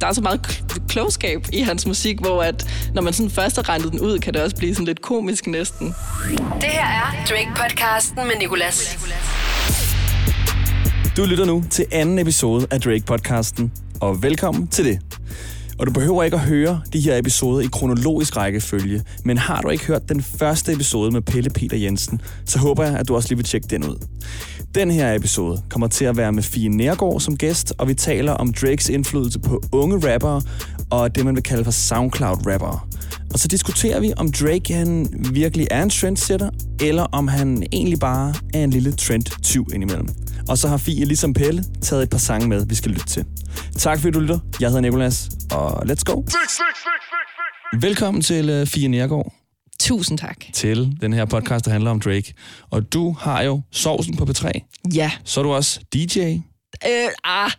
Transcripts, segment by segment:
der er så meget kl- klogskab i hans musik, hvor at, når man sådan først har regnet den ud, kan det også blive sådan lidt komisk næsten. Det her er Drake-podcasten med Nicolas. Du lytter nu til anden episode af Drake-podcasten, og velkommen til det. Og du behøver ikke at høre de her episoder i kronologisk rækkefølge, men har du ikke hørt den første episode med Pelle Peter Jensen, så håber jeg, at du også lige vil tjekke den ud. Den her episode kommer til at være med Fie Nergård som gæst, og vi taler om Drakes indflydelse på unge rappere og det, man vil kalde for SoundCloud-rappere. Og så diskuterer vi, om Drake han virkelig er en trendsetter, eller om han egentlig bare er en lille trend-tyv indimellem. Og så har Fie, ligesom Pelle, taget et par sange med, vi skal lytte til. Tak fordi du lytter. Jeg hedder Nikolas, og let's go. Velkommen til uh, Fie Nergård Tusind tak. til den her podcast, der handler om Drake. Og du har jo sovsen på P3. Ja. Så er du også DJ. Øh, ah.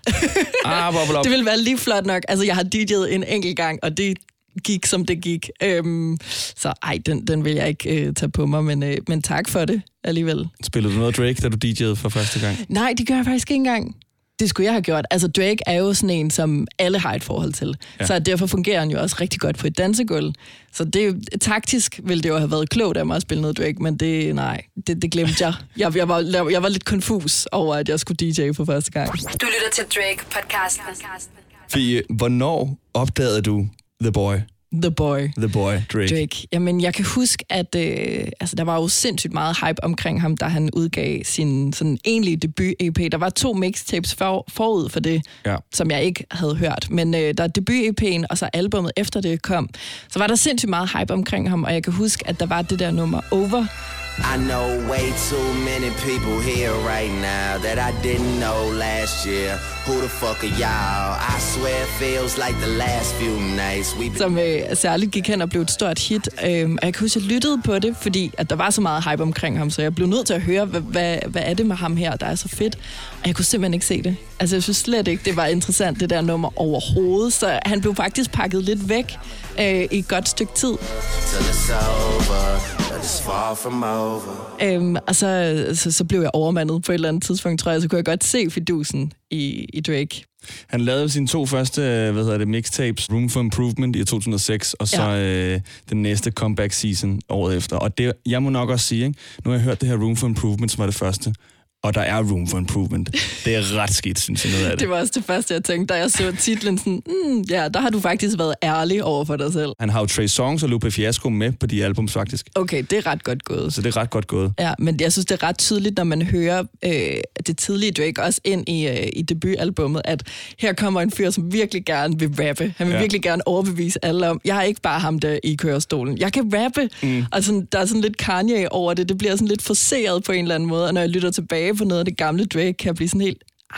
Ah, bubble up. det ville være lige flot nok. Altså, jeg har DJ'et en enkelt gang, og det gik, som det gik. Øhm, så ej, den, den vil jeg ikke øh, tage på mig, men, øh, men tak for det alligevel. Spillede du noget Drake, da du DJ'ede for første gang? Nej, det gør jeg faktisk ikke engang. Det skulle jeg have gjort. Altså, Drake er jo sådan en, som alle har et forhold til. Ja. Så derfor fungerer han jo også rigtig godt på et dansegulv. Så det, er taktisk ville det jo have været klogt af mig at spille noget Drake, men det, nej, det, det glemte jeg. jeg. Jeg var, jeg var lidt konfus over, at jeg skulle DJ for første gang. Du lytter til Drake-podcasten. Fie, hvornår opdagede du The Boy? The Boy. The Boy, Drake. Drake. Jamen, jeg kan huske, at øh, altså, der var jo sindssygt meget hype omkring ham, da han udgav sin sådan egentlige debut-EP. Der var to mixtapes for, forud for det, Ja. som jeg ikke havde hørt. Men øh, der er debut-EP'en, og så albumet efter det kom, så var der sindssygt meget hype omkring ham, og jeg kan huske, at der var det der nummer Over. I know way too many people here right now that I didn't know last year. Who the fuck are y'all? I swear it feels like the last few nights been. som øh, særligt gik hen og blev et stort hit. Øhm, og jeg kan huske, at jeg lyttede på det, fordi at der var så meget hype omkring ham, så jeg blev nødt til at høre, hvad, hvad, hvad er det med ham her, der er så fedt. Og jeg kunne simpelthen ikke se det. Altså, jeg synes slet ikke, det var interessant, det der nummer overhovedet. Så han blev faktisk pakket lidt væk øh, i et godt stykke tid. Øhm, og så, så, så blev jeg overmandet på et eller andet tidspunkt, tror jeg. Så kunne jeg godt se fidusen i, i Drake. Han lavede sine to første øh, hvad hedder det, mixtapes, Room for Improvement i 2006, og så Ja. øh, den næste comeback season året efter. Og det, jeg må nok også sige, ikke? nu har jeg hørt det her Room for Improvement, som var det første, og der er Room for Improvement. Det er ret skidt, synes jeg, noget af det. Det var også det første, jeg tænkte, da jeg så titlen. Sådan, mm, ja, der har du faktisk været ærlig over for dig selv. Han har jo Trey Songs og Lupe Fiasco med på de albums, faktisk. Okay, det er ret godt gået. Så det er ret godt gået. Ja, men jeg synes, det er ret tydeligt, når man hører øh, det tidlige Drake også ind i, øh, i debutalbummet, at her kommer en fyr, som virkelig gerne vil rappe. Han vil ja. virkelig gerne overbevise alle om, jeg er ikke bare ham der i kørestolen. Jeg kan rappe. Mm. Og sådan, der er sådan lidt Kanye over det. Det bliver sådan lidt forseret på en eller anden måde. Og når jeg lytter tilbage på noget af det gamle Drake, kan jeg blive sådan helt... Ah,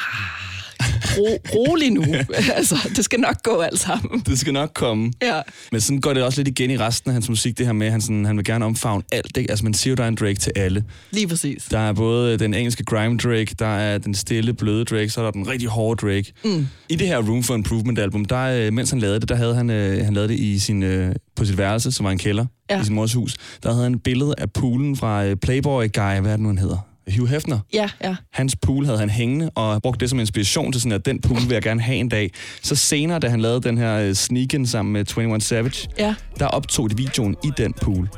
ro, rolig nu. altså, det skal nok gå alt sammen. Det skal nok komme. Ja. Men sådan går det også lidt igen i resten af hans musik, det her med, at han, sådan, han vil gerne omfavne alt. Ikke? Altså man siger jo, der er en Drake til alle. Lige præcis. Der er både den engelske grime Drake, der er den stille, bløde Drake, så er der den rigtig hårde Drake. Mm. I det her Room for Improvement album, der, øh, mens han lavede det, der havde han, øh, han lavede det i sin, øh, på sit værelse, som var en kælder Ja. i sin mors hus. Der havde han et billede af poolen fra Playboy Guy, hvad er det nu, han hedder? Hugh Hefner. Ja, ja. Hans pool havde han hængende, og brugte det som inspiration til sådan, at den pool vil jeg gerne have en dag. Så senere, da han lavede den her øh, sneak sammen med 21 Savage, Ja. der optog de videoen i den pool.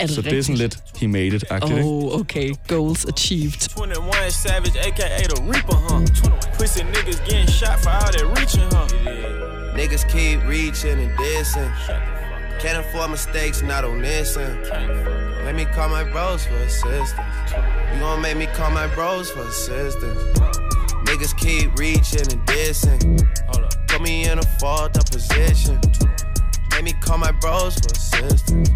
Er det Så det er sådan lidt he made it-agtigt, ikke? Oh, okay. Goals achieved. 21 Savage, aka the Reaper, huh? Pussy niggas getting shot for all that reaching, huh? Niggas keep reaching and dissing. Can't afford mistakes, not on this end. Let me call my bros for assistance. You gon' make me call my bros for assistance. Niggas keep reaching and dissing. Hold up. Put me in a fucked up position. Make me call my bros for assistance.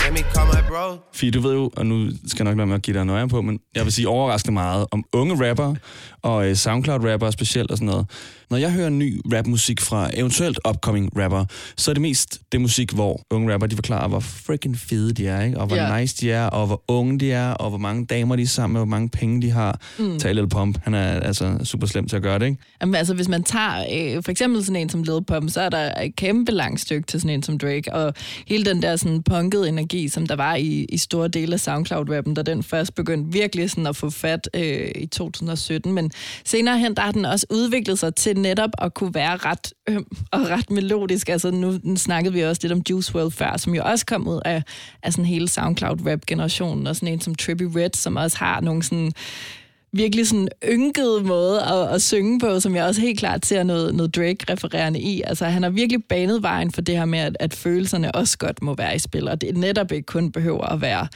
Make me call my bros. Fie, du ved jo, og nu skal jeg nok lade med at give dig nøje på, men jeg vil sige overraskende meget om unge rapper og øh, SoundCloud-rapper specielt og sådan noget. Når jeg hører ny rapmusik fra eventuelt upcoming rapper, så er det mest det musik, hvor unge rapper de forklarer, hvor freaking fede de er, ikke? og hvor Ja. nice de er, og hvor unge de er, og hvor mange damer de er sammen med, hvor mange penge de har. Mm. Tag Lil Pump, han er altså super slem til at gøre det, ikke? Jamen, altså, hvis man tager øh, for eksempel sådan en som Lil Pump, så er der et kæmpe langt stykke til sådan en som Drake, og hele den der sådan punkede energi, som der var i, i store dele af SoundCloud-rappen, da den først begyndte virkelig sådan at få fat øh, i 2017. Men senere hen, der har den også udviklet sig til netop at kunne være ret øm og ret melodisk. Altså nu, snakkede vi også lidt om Juice WRLD før, som jo også kom ud af, af sådan hele SoundCloud-rap-generationen, og sådan en som Trippie Red, som også har nogle sådan virkelig sådan ynkede måde at, at synge på, som jeg også helt klart ser noget, noget Drake-refererende i. Altså, han har virkelig banet vejen for det her med, at, at følelserne også godt må være i spil, og det netop ikke kun behøver at være,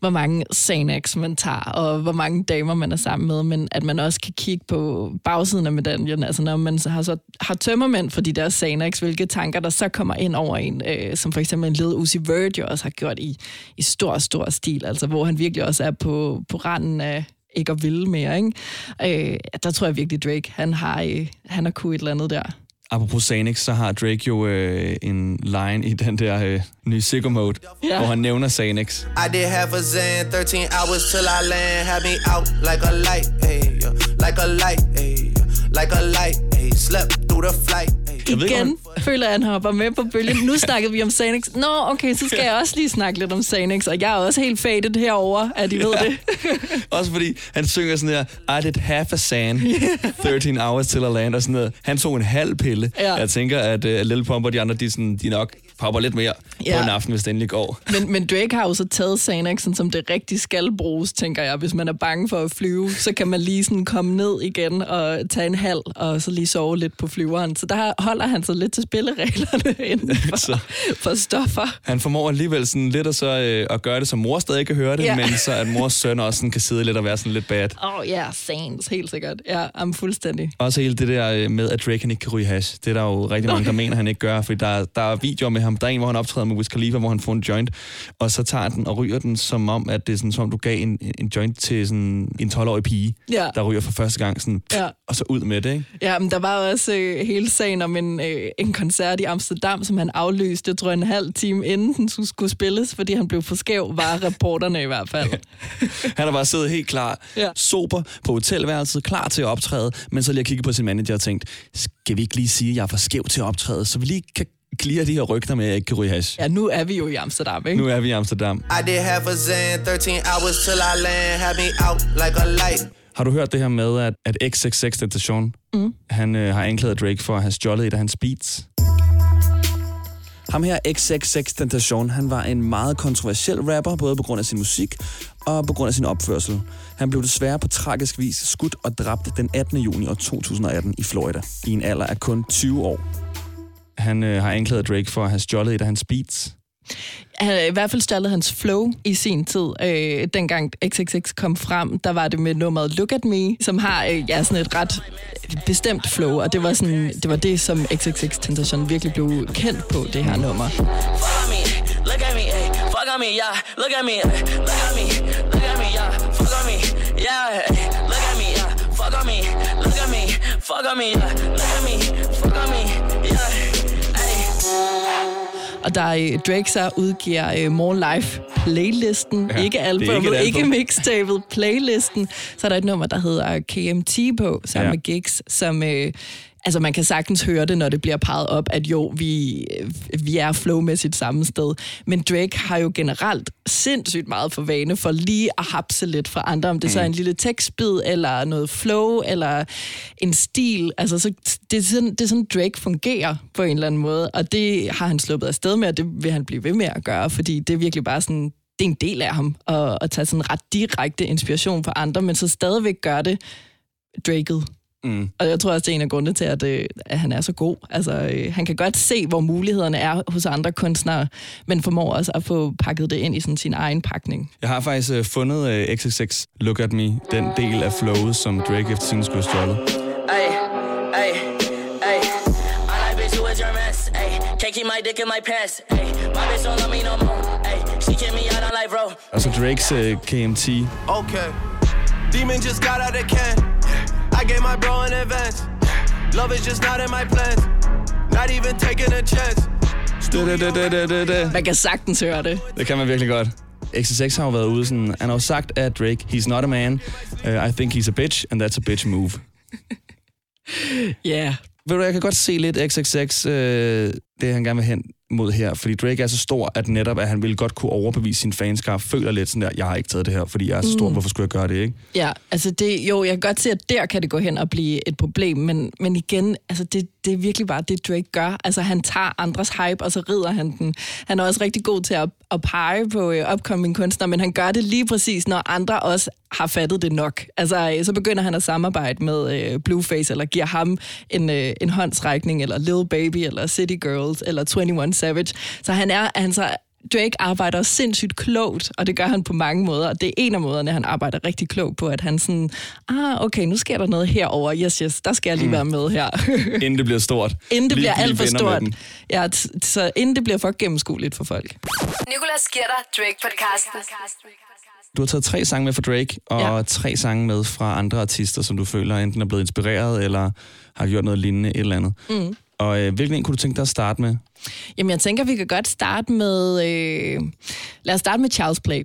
hvor mange Xanax man tager, og hvor mange damer man er sammen med, men at man også kan kigge på bagsiden af medaljen, altså når man så har, så, har tømmermænd for de der Xanax, hvilke tanker der så kommer ind over en, øh, som for eksempel en led Uzi Vert jo også har gjort i, i stor, stor stil, altså hvor han virkelig også er på, på randen af, ikke at ville mere. Ikke? Øh, der tror jeg virkelig, Drake han har, øh, han har kunnet et eller andet der. Apropos Xanax, så har Drake jo øh, en line i den der øh, nye Sicko Mode, Ja. hvor han nævner Xanax. I did half a Zan, 13 hours till I land. Had me out like a light, hey, yeah. like a light, hey, yeah. Like a light, hey. Slept through the flight, Igen føler jeg, at han hopper med på bølgen. Nu snakkede vi om Xanax. Nå, okay, så skal jeg også lige snakke lidt om Xanax, og jeg er også helt faded herover, at I ved det. Også fordi han synger sådan her, I did half a sand, 13 hours till I land, og sådan noget. Han tog en halv pille. Ja. Jeg tænker, at uh, Lille Pump og de andre, de, sådan, de nok popper lidt mere Ja. på en aften, hvis det endelig går. Men, men Drake har jo så taget Xanaxen, som det rigtig skal bruges, tænker jeg. Hvis man er bange for at flyve, så kan man lige sådan komme ned igen og tage en halv, og så lige sove lidt på flyveren. Så der holder han sig lidt til spillereglerne inden for, Så. for stoffer. Han formår alligevel sådan lidt at, så, øh, at gøre det, så mor stadig kan høre det, Ja. men så at mors søn også sådan kan sidde lidt og være sådan lidt bad. Åh oh, ja, yeah, Sans, helt sikkert. Ja, I'm fuldstændig. Også hele det der øh, med, at Drake han ikke kan ryge hash. Det er der jo rigtig mange, der mener, han ikke gør. Fordi der, der er videoer med ham. Der er en, hvor han optræder med Wiz Khalifa, hvor han får en joint. Og så tager han den og ryger den, som om, at det er sådan, som om du gav en, en joint til sådan en 12-årig pige, Ja. der ryger for første gang. Sådan, Ja. Og så ud med det, ikke? Ja, men der var også øh, hele sagen om en, øh, en koncert i Amsterdam, som han aflyste, jeg tror en halv time inden den skulle, skulle spilles, fordi han blev for skæv, var reporterne i hvert fald. Han har bare siddet helt klar, Ja. sober på hotelværelset, klar til at optræde, men så lige at kigge på sin manager og tænkt, skal vi ikke lige sige, at jeg er for skæv til at optræde, så vi lige kan clear de her rygter med, at jeg ikke kan ryge hash. Ja, nu er vi jo i Amsterdam, ikke? Nu er vi i Amsterdam. I did half a Zan, 13 hours till I land. Had me out like a light. Har du hørt det her med, at, at XXX Tentation, mm. han øh, har anklaget Drake for at have stjålet et af hans beats? Ham her, XXX Tentation, han var en meget kontroversiel rapper, både på grund af sin musik og på grund af sin opførsel. Han blev desværre på tragisk vis skudt og dræbt den 18. juni år 2018 i Florida, i en alder af kun 20 år. Han øh, har anklaget Drake for at have stjålet et af hans beats. Han har i hvert fald stjålet hans flow i sin tid. Øh, dengang XXX kom frem, der var det med nummeret Look At Me, som har øh, ja, sådan et ret bestemt flow, og det var, sådan, det var det, som XXX Tentation virkelig blev kendt på, det her nummer. Fuck on me, look at me. Fuck on me, yeah. Og der er Drake så udgiver uh, More Life playlisten, Ja, ikke albumet, ikke album. ikke mixtapet, playlisten. Så er der et nummer, der hedder KMT på, sammen ja. med Gigs, som... Uh, Altså, man kan sagtens høre det, når det bliver peget op, at jo, vi, vi er flowmæssigt samme sted. Men Drake har jo generelt sindssygt meget for vane for lige at hapse lidt fra andre. Om det mm. så er en lille tekstbid, eller noget flow, eller en stil. Altså, så det, er sådan, det er sådan, Drake fungerer på en eller anden måde. Og det har han sluppet afsted med, og det vil han blive ved med at gøre, fordi det er virkelig bare sådan det er en del af ham at, at tage sådan ret direkte inspiration fra andre, men så stadigvæk gøre det Draket. Mm. Og jeg tror også, det er en af grundene til, at, øh, at han er så god. Altså, øh, han kan godt se, hvor mulighederne er hos andre kunstnere, men formår også at få pakket det ind i sådan sin egen pakning. Jeg har faktisk øh, fundet øh, XXX Look At Me, den del af flowet, som Drake efter sin skulle have stjålet. Ay. I like bitch who is your mess. Ay, can't keep my dick in my pants. Ay, my bitch don't love me no more. Ay, she kick me out on life, bro. Og så Drakes øh, KMT. Okay. Demon just got out of can. I gave my bro an advance. Love is just not in my plans. Not even taking a chance. Det, det, det, det, det, det, det. Man kan sagtens høre det. det kan man virkelig godt. XXX har jo været ude sådan, han har jo sagt af Drake, he's not a man, uh, I think he's a bitch, and that's a bitch move. Ja, yeah. Ved du, jeg kan godt se lidt XXX, øh, det han gerne vil hen mod her, fordi Drake er så stor, at netop, at han ville godt kunne overbevise sin fanskar, føler lidt sådan der, jeg har ikke taget det her, fordi jeg er så stor, mm. hvorfor skulle jeg gøre det, ikke? Ja, altså det, jo, jeg kan godt se, at der kan det gå hen og blive et problem, men, men igen, altså det, det er virkelig bare det, Drake gør. Altså han tager andres hype, og så rider han den. Han er også rigtig god til at, at pege på uh, upcoming kunstnere, men han gør det lige præcis, når andre også har fattet det nok. Altså, øh, så begynder han at samarbejde med uh, Blueface, eller giver ham en, uh, en håndsrækning, eller Lil Baby, eller City Girls, eller 21 Savage. Så han er, han så Drake arbejder sindssygt klogt, og det gør han på mange måder. Og det er en af måderne, han arbejder rigtig klogt på, at han sådan, ah, okay, nu sker der noget herover. Yes, yes, der skal jeg lige mm. være med her. inden det bliver stort. Inden det bliver alt for stort. Ja, så inden det bliver for gennemskueligt for folk. Nicolas giver dig Drake-podcasten. Du har taget tre sange med fra Drake, og ja. tre sange med fra andre artister, som du føler enten er blevet inspireret, eller har gjort noget lignende et eller andet. Mm. Og øh, hvilken en kunne du tænke dig at starte med? Jamen, jeg tænker, vi kan godt starte med... Øh... Lad os starte med Charles Play.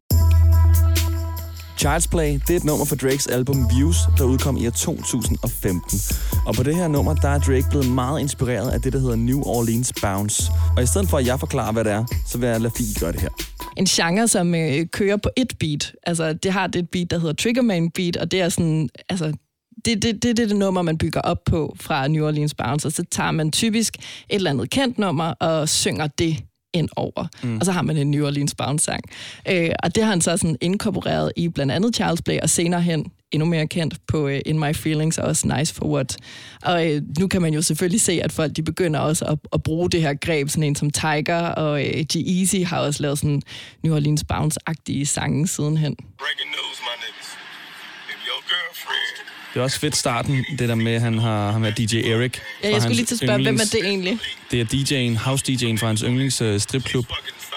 Child's Play, det er et nummer fra Drakes album Views, der udkom i år 2015. Og på det her nummer, der er Drake blevet meget inspireret af det, der hedder New Orleans Bounce. Og i stedet for, at jeg forklarer, hvad det er, så vil jeg lade Fie gøre det her. En genre, som øh, kører på et beat. Altså, det har det et beat, der hedder Triggerman Beat, og det er sådan, altså, det, det, det, det er det nummer, man bygger op på fra New Orleans Bounce, og så tager man typisk et eller andet kendt nummer og synger det ind over. Mm. Og så har man en New Orleans Bounce-sang. Øh, og det har han så sådan inkorporeret i blandt andet Charles Play, og senere hen endnu mere kendt på uh, In My Feelings, og også Nice For What. Og uh, nu kan man jo selvfølgelig se, at folk de begynder også at, at bruge det her greb, sådan en som Tiger, og uh, G-Eazy har også lavet sådan New Orleans Bounce-agtige sange sidenhen. Breaking news, my niggas. Det er også fedt starten, det der med, at han har, han har DJ Eric. Ja, jeg skulle lige til at spørge, hvem er det egentlig? Det er DJ'en, house-DJ'en fra hans yndlings uh, stripklub,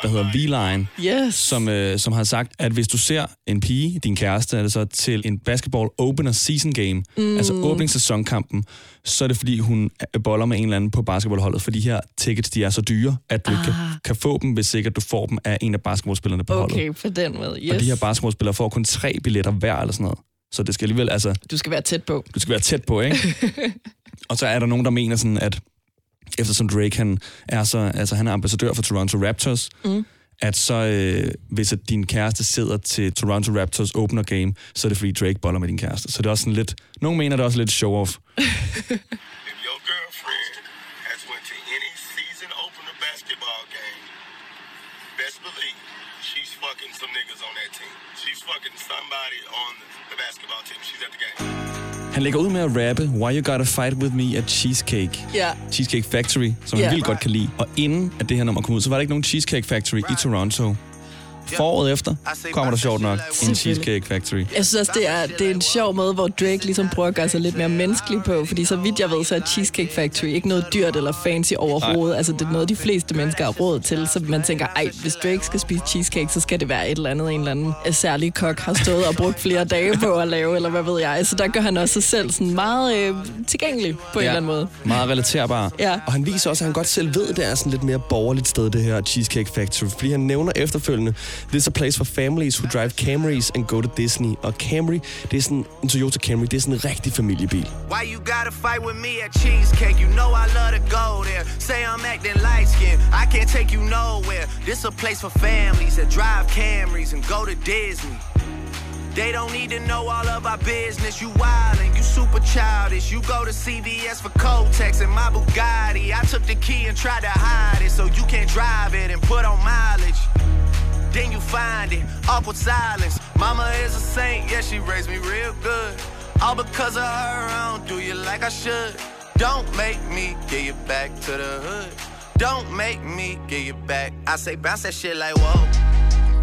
der hedder V-Line, yes. som, uh, som har sagt, at hvis du ser en pige, din kæreste, er det så til en basketball opener season game, mm. altså åbningssæsonkampen, så er det fordi, hun boller med en eller anden på basketballholdet, for de her tickets, de er så dyre, at du ah. kan, kan få dem, hvis ikke du får dem af en af basketballspillerne på okay, holdet. Okay, på den måde, yes. Og de her basketballspillere får kun tre billetter hver eller sådan noget. Så det skal alligevel, altså... Du skal være tæt på. Du skal være tæt på, ikke? og så er der nogen, der mener sådan, at eftersom Drake han er, så, altså, han er ambassadør for Toronto Raptors, mm. at så øh, hvis at din kæreste sidder til Toronto Raptors opener game, så er det fordi Drake boller med din kæreste. Så det er også sådan lidt... Nogle mener, det er også lidt show-off. some niggas on that team. She's fucking somebody on the basketball team. She's at the game. Han lægger ud med at rappe Why You Gotta Fight With Me at Cheesecake. Yeah. Cheesecake Factory, som yeah. han vildt godt kan lide. Og inden at det her nummer kom ud, så var der ikke nogen Cheesecake Factory i Toronto. Foråret efter kommer der sjovt nok en Cheesecake Factory. Jeg synes også, det er, det er en sjov måde, hvor Drake ligesom prøver at gøre sig lidt mere menneskelig på, fordi så vidt jeg ved, så er Cheesecake Factory ikke noget dyrt eller fancy overhovedet. Ej. Altså, det er noget, de fleste mennesker har råd til, så man tænker, ej, hvis Drake skal spise cheesecake, så skal det være et eller andet, en eller anden særlig kok har stået og brugt flere dage på at lave, eller hvad ved jeg. Så der gør han også sig selv sådan meget øh, tilgængelig på ja, en eller anden måde. Meget relaterbar. Ja. Og han viser også, at han godt selv ved, at det er sådan lidt mere borgerligt sted, det her Cheesecake Factory, fordi han nævner efterfølgende, This is a place for families who drive Camrys and go to Disney. Og Camry, det er sådan en Toyota Camry, det er sådan en rigtig familiebil. Why you gotta fight with me at Cheesecake? You know I love to go there. Say I'm acting light skinned, I can't take you nowhere. This a place for families that drive Camrys and go to Disney. They don't need to know all of our business. You wildin', you super childish. You go to CVS for Kotex and my Bugatti. I took the key and tried to hide it so you can't drive it and put on mileage. Then you find it, awkward silence. Mama is a saint, yeah, she raised me real good. All because of her, I don't do you like I should. Don't make me get you back to the hood. Don't make me get you back. I say bounce that shit like whoa.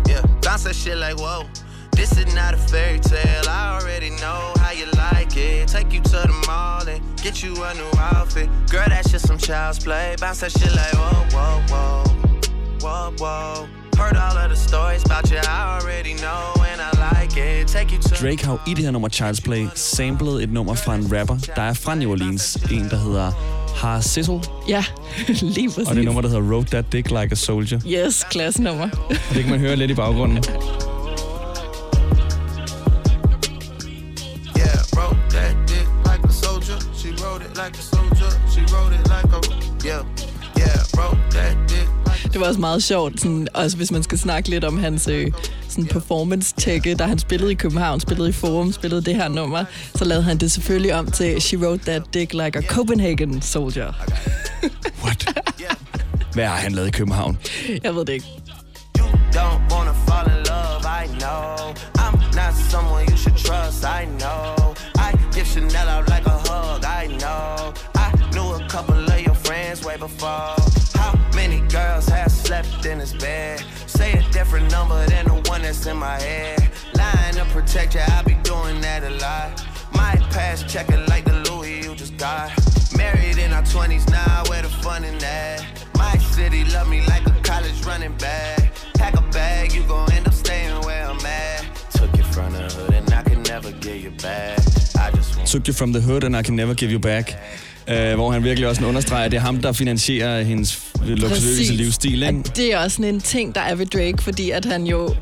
Yeah, bounce that shit like whoa. This is not a fairy tale. I already know how you like it. Take you to the mall and get you a new outfit. Girl, that's just some child's play. Bounce that shit like whoa, whoa, whoa, whoa, whoa. Heard all of the stories about you, I already know, and I like it. Take you to Drake har jo i det her nummer Child's Play samlet et nummer fra en rapper, der er fra New Orleans. En, der hedder Har Sizzle. Ja, lige præcis. Og det nummer, der hedder Road That Dick Like a Soldier. Yes, klassenummer. det kan man høre lidt i baggrunden. Det var også meget sjovt, sådan, også hvis man skal snakke lidt om hans øh, sådan performance-tække, da han spillede i København, spillede i Forum, spillede det her nummer, så lavede han det selvfølgelig om til She Wrote That Dick Like a Copenhagen Soldier. What? Hvad har han lavet i København? Jeg ved det ikke. You don't wanna fall in love, I know. I'm not someone you should trust, I know. I give Chanel out like a hug, I know. I knew a couple of your friends way before. That's in my head. Lying to protect you, I be doing that a lot. My past checking like the Louis you just got. Married in our 20s now, where the fun in that? My city love me like a college running back. Pack a bag, you gon' end up staying where I'm at. Took you from the hood and I can never give you back. I just want Took you from the hood and I can never give you back. Uh, hvor han virkelig også understreger, at det er ham, der finansierer hendes luksuriøse livsstil, ikke? Det er også sådan en ting, der er ved Drake, fordi at han jo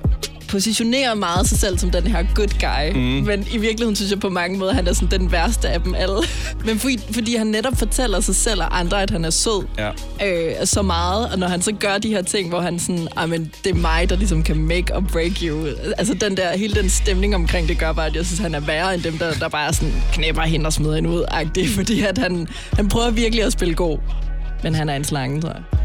positionerer meget sig selv som den her good guy. Mm. Men i virkeligheden synes jeg på mange måder, at han er sådan den værste af dem alle. Men fordi, fordi han netop fortæller sig selv og andre, at han er sød Ja. øh, så meget. Og når han så gør de her ting, hvor han sådan, "Ej, men det er mig, der ligesom kan make or break you. Altså den der, hele den stemning omkring det gør bare, at jeg synes, han er værre end dem, der, der bare sådan knæpper hende og smider hende ud. -agtigt, fordi at han, han prøver virkelig at spille god. Men han er en slange, tror jeg.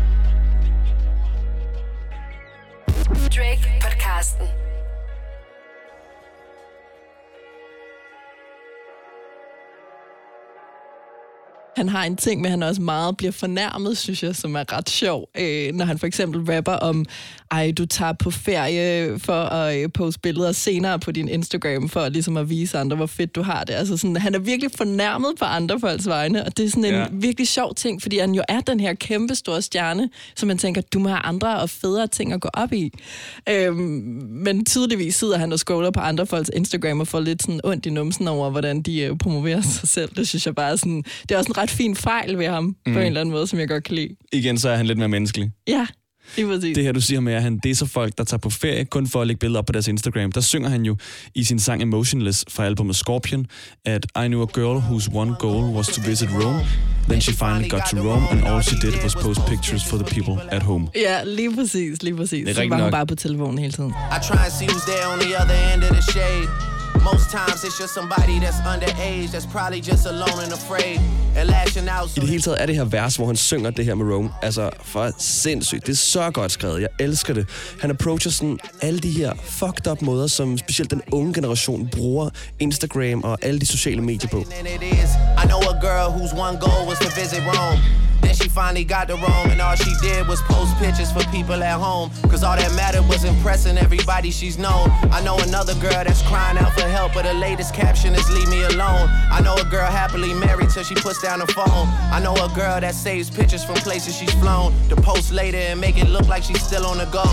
Han har en ting med, at han også meget bliver fornærmet, synes jeg, som er ret sjov. Øh, når han for eksempel rapper om, ej, du tager på ferie for at øh, poste billeder senere på din Instagram, for ligesom at vise andre, hvor fedt du har det. Altså sådan, han er virkelig fornærmet på andre folks vegne, og det er sådan en Ja. virkelig sjov ting, fordi han jo er den her kæmpe store stjerne, som man tænker, du må have andre og federe ting at gå op i. Øhm, men tydeligvis sidder han og scroller på andre folks Instagram og får lidt sådan ondt i numsen over, hvordan de øh, promoverer sig selv. Det synes jeg bare er sådan, det er også en ret fin fejl ved ham, mm. på en eller anden måde, som jeg godt kan lide. Igen, så er han lidt mere menneskelig. Ja, lige præcis. Det her, du siger med, at han, det er så folk, der tager på ferie kun for at lægge billeder op på deres Instagram. Der synger han jo i sin sang Emotionless fra albumet Scorpion, at I knew a girl whose one goal was to visit Rome. Then she finally got to Rome, and all she did was post pictures for the people at home. Ja, lige præcis, lige præcis. Det er Så var hun nok. bare på telefonen hele tiden. I try and see who's there on the other end of the shade. Most times it's just somebody that's underage, that's probably just alone and afraid, and lashing out. I So det hele taget er det her vers, hvor han synger det her med Rome, altså for sindssygt. Det er så godt skrevet. Jeg elsker det. Han approacher sådan alle de her fucked up måder, som specielt den unge generation bruger Instagram og alle de sociale medier på. I know a girl whose one goal was to visit Rome. Then she finally got to Rome, and all she did was post pictures for people at home. Cause all that mattered was impressing everybody she's known. I know another girl that's crying out for help, but her latest caption is leave me alone. I know a girl happily married till she puts down the phone. I know a girl that saves pictures from places she's flown to post later and make it look like she's still on the go.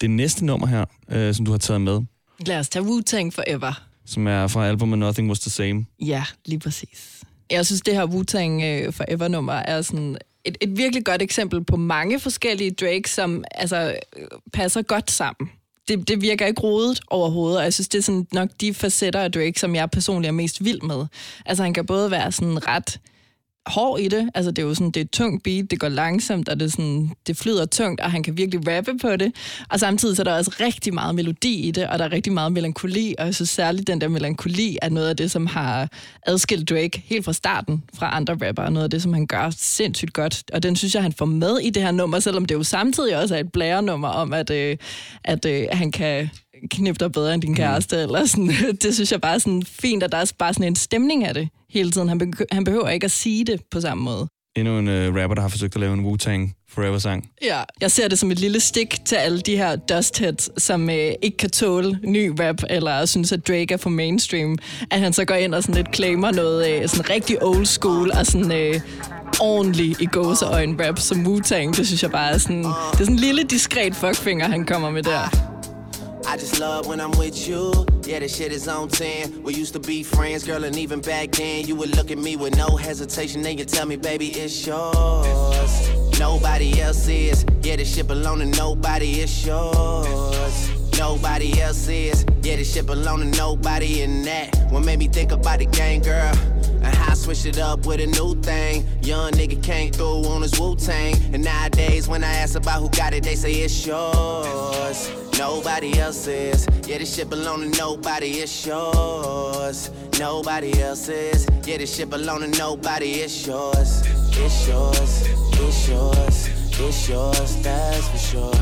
Det næste nummer her, øh, som du har taget med, Lad os tage Wu-Tang Forever. som er fra albumet Nothing Was The Same. Ja, lige præcis. Jeg synes, det her Wu-Tang øh, Forever-nummer er sådan et, et virkelig godt eksempel på mange forskellige Drake, som altså, øh, passer godt sammen. Det, det virker ikke rodet overhovedet, og jeg synes, det er sådan nok de facetter af Drake, som jeg personligt er mest vild med. Altså, han kan både være sådan ret hård i det. Altså, det er jo sådan, det er et tungt beat, det går langsomt, og det, er sådan, det flyder tungt, og han kan virkelig rappe på det. Og samtidig så er der også rigtig meget melodi i det, og der er rigtig meget melankoli, og jeg synes særligt, den der melankoli er noget af det, som har adskilt Drake helt fra starten fra andre rapper, noget af det, som han gør sindssygt godt. Og den synes jeg, han får med i det her nummer, selvom det jo samtidig også er et blærenummer om, at, øh, at øh, han kan knippe dig bedre end din kæreste, mm. eller sådan. Det synes jeg bare er sådan fint, at der er bare sådan en stemning af det hele tiden. Han, be- han behøver ikke at sige det på samme måde. Endnu en øh, rapper, der har forsøgt at lave en Wu-Tang Forever-sang. Ja, jeg ser det som et lille stik til alle de her dustheads, som øh, ikke kan tåle ny rap, eller synes, at Drake er for mainstream. At han så går ind og sådan lidt claimer noget øh, sådan rigtig old school, og sådan øh, ordentlig i gåseøjne rap som Wu-Tang. Det synes jeg bare er sådan, det er sådan en lille diskret fuckfinger, han kommer med der. I just love when I'm with you. Yeah, this shit is on 10. We used to be friends, girl, and even back then, you would look at me with no hesitation. Then you tell me, baby, it's yours. Nobody else is. Yeah, this shit belong to nobody, it's yours. Nobody else is. Yeah, this shit belong to nobody, and that what made me think about the game, girl. And how I switch it up with a new thing. Young nigga came through on his Wu Tang. And nowadays, when I ask about who got it, they say it's yours. Nobody else's. Yeah, this shit belong to nobody, it's yours. Nobody else's. Yeah, this shit belong to nobody, it's yours. It's yours, it's yours, it's yours, that's for sure.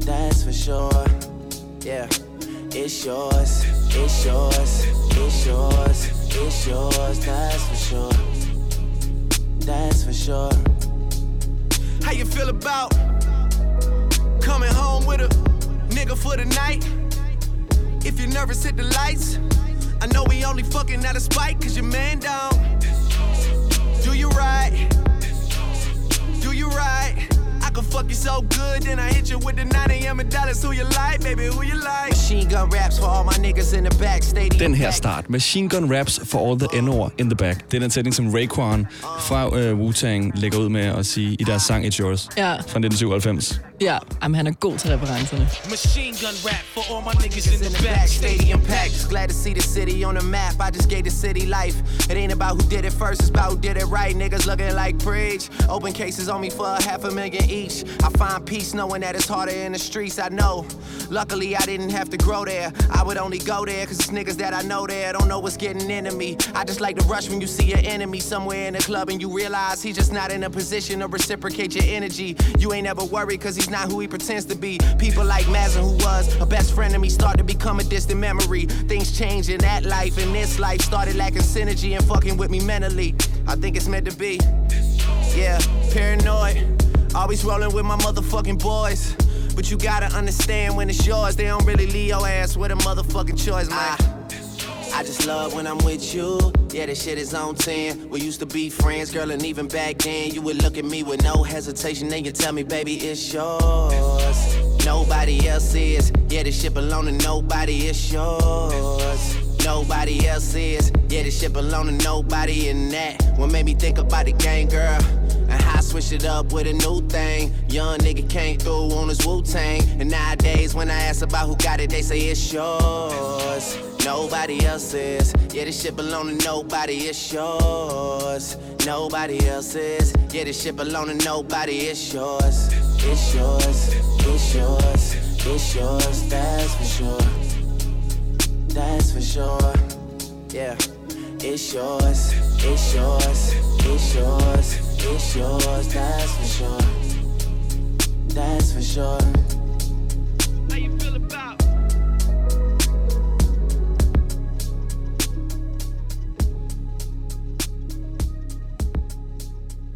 That's for sure. Yeah, it's yours, it's yours, it's yours, it's yours, that's for sure. That's for sure. How you feel about coming home with a nigga for the night? If you're nervous, hit the lights. I know we only fucking out of spite, cause your man down. Do you right? Can fuck you so good, then I hit you with the 9 a.m. and dollars. Who you like, baby? Who you like? Machine gun raps for all my niggas in the back. Stadium Den her start, Machine Gun Raps for all the N-ord in the back. Det er den sætning, som Raekwon fra uh, Wu-Tang lægger ud med at sige i deres sang It's Yours Ja, fra 1997. ja. Jamen, han er god til referencerne. Machine gun rap for all my niggas in the back. stadium packed. Just glad to see the city on the map. I just gave the city life. It ain't about who did it first, it's about who did it right. Niggas looking like preach. Open cases on me for a half a million each. I find peace knowing that it's harder in the streets. I know. Luckily, I didn't have to grow there. I would only go there cause it's niggas that I know there don't know what's getting into me. I just like to rush when you see your enemy somewhere in the club and you realize he's just not in a position to reciprocate your energy. You ain't ever worried cause he's not who he pretends to be. People like Mazin, who was a best friend of me, start to become a distant memory. Things change in that life, and this life started lacking synergy and fucking with me mentally. I think it's meant to be. Yeah, paranoid. Always rolling with my motherfucking boys. But you gotta understand when it's yours, they don't really leave your ass with a motherfucking choice, man. Ah. I just love when I'm with you. Yeah, this shit is on 10. We used to be friends, girl, and even back then, you would look at me with no hesitation. Then you tell me, baby, it's yours. Nobody else is. Yeah, this shit belong to nobody, it's yours. Nobody else is. Yeah, this shit belong to nobody, and that what made me think about the game, girl. Switched it up with a new thing. Young nigga came through on his Wu Tang. And nowadays, when I ask about who got it, they say it's yours. Nobody else's. Yeah, this shit belong to nobody, it's yours. Nobody else's. Yeah, this shit belong to nobody, it's yours. It's yours, it's yours, it's yours, that's for sure. That's for sure. Yeah, it's yours, it's yours, it's yours, it's yours, that's for sure. That's for sure. How you feel about?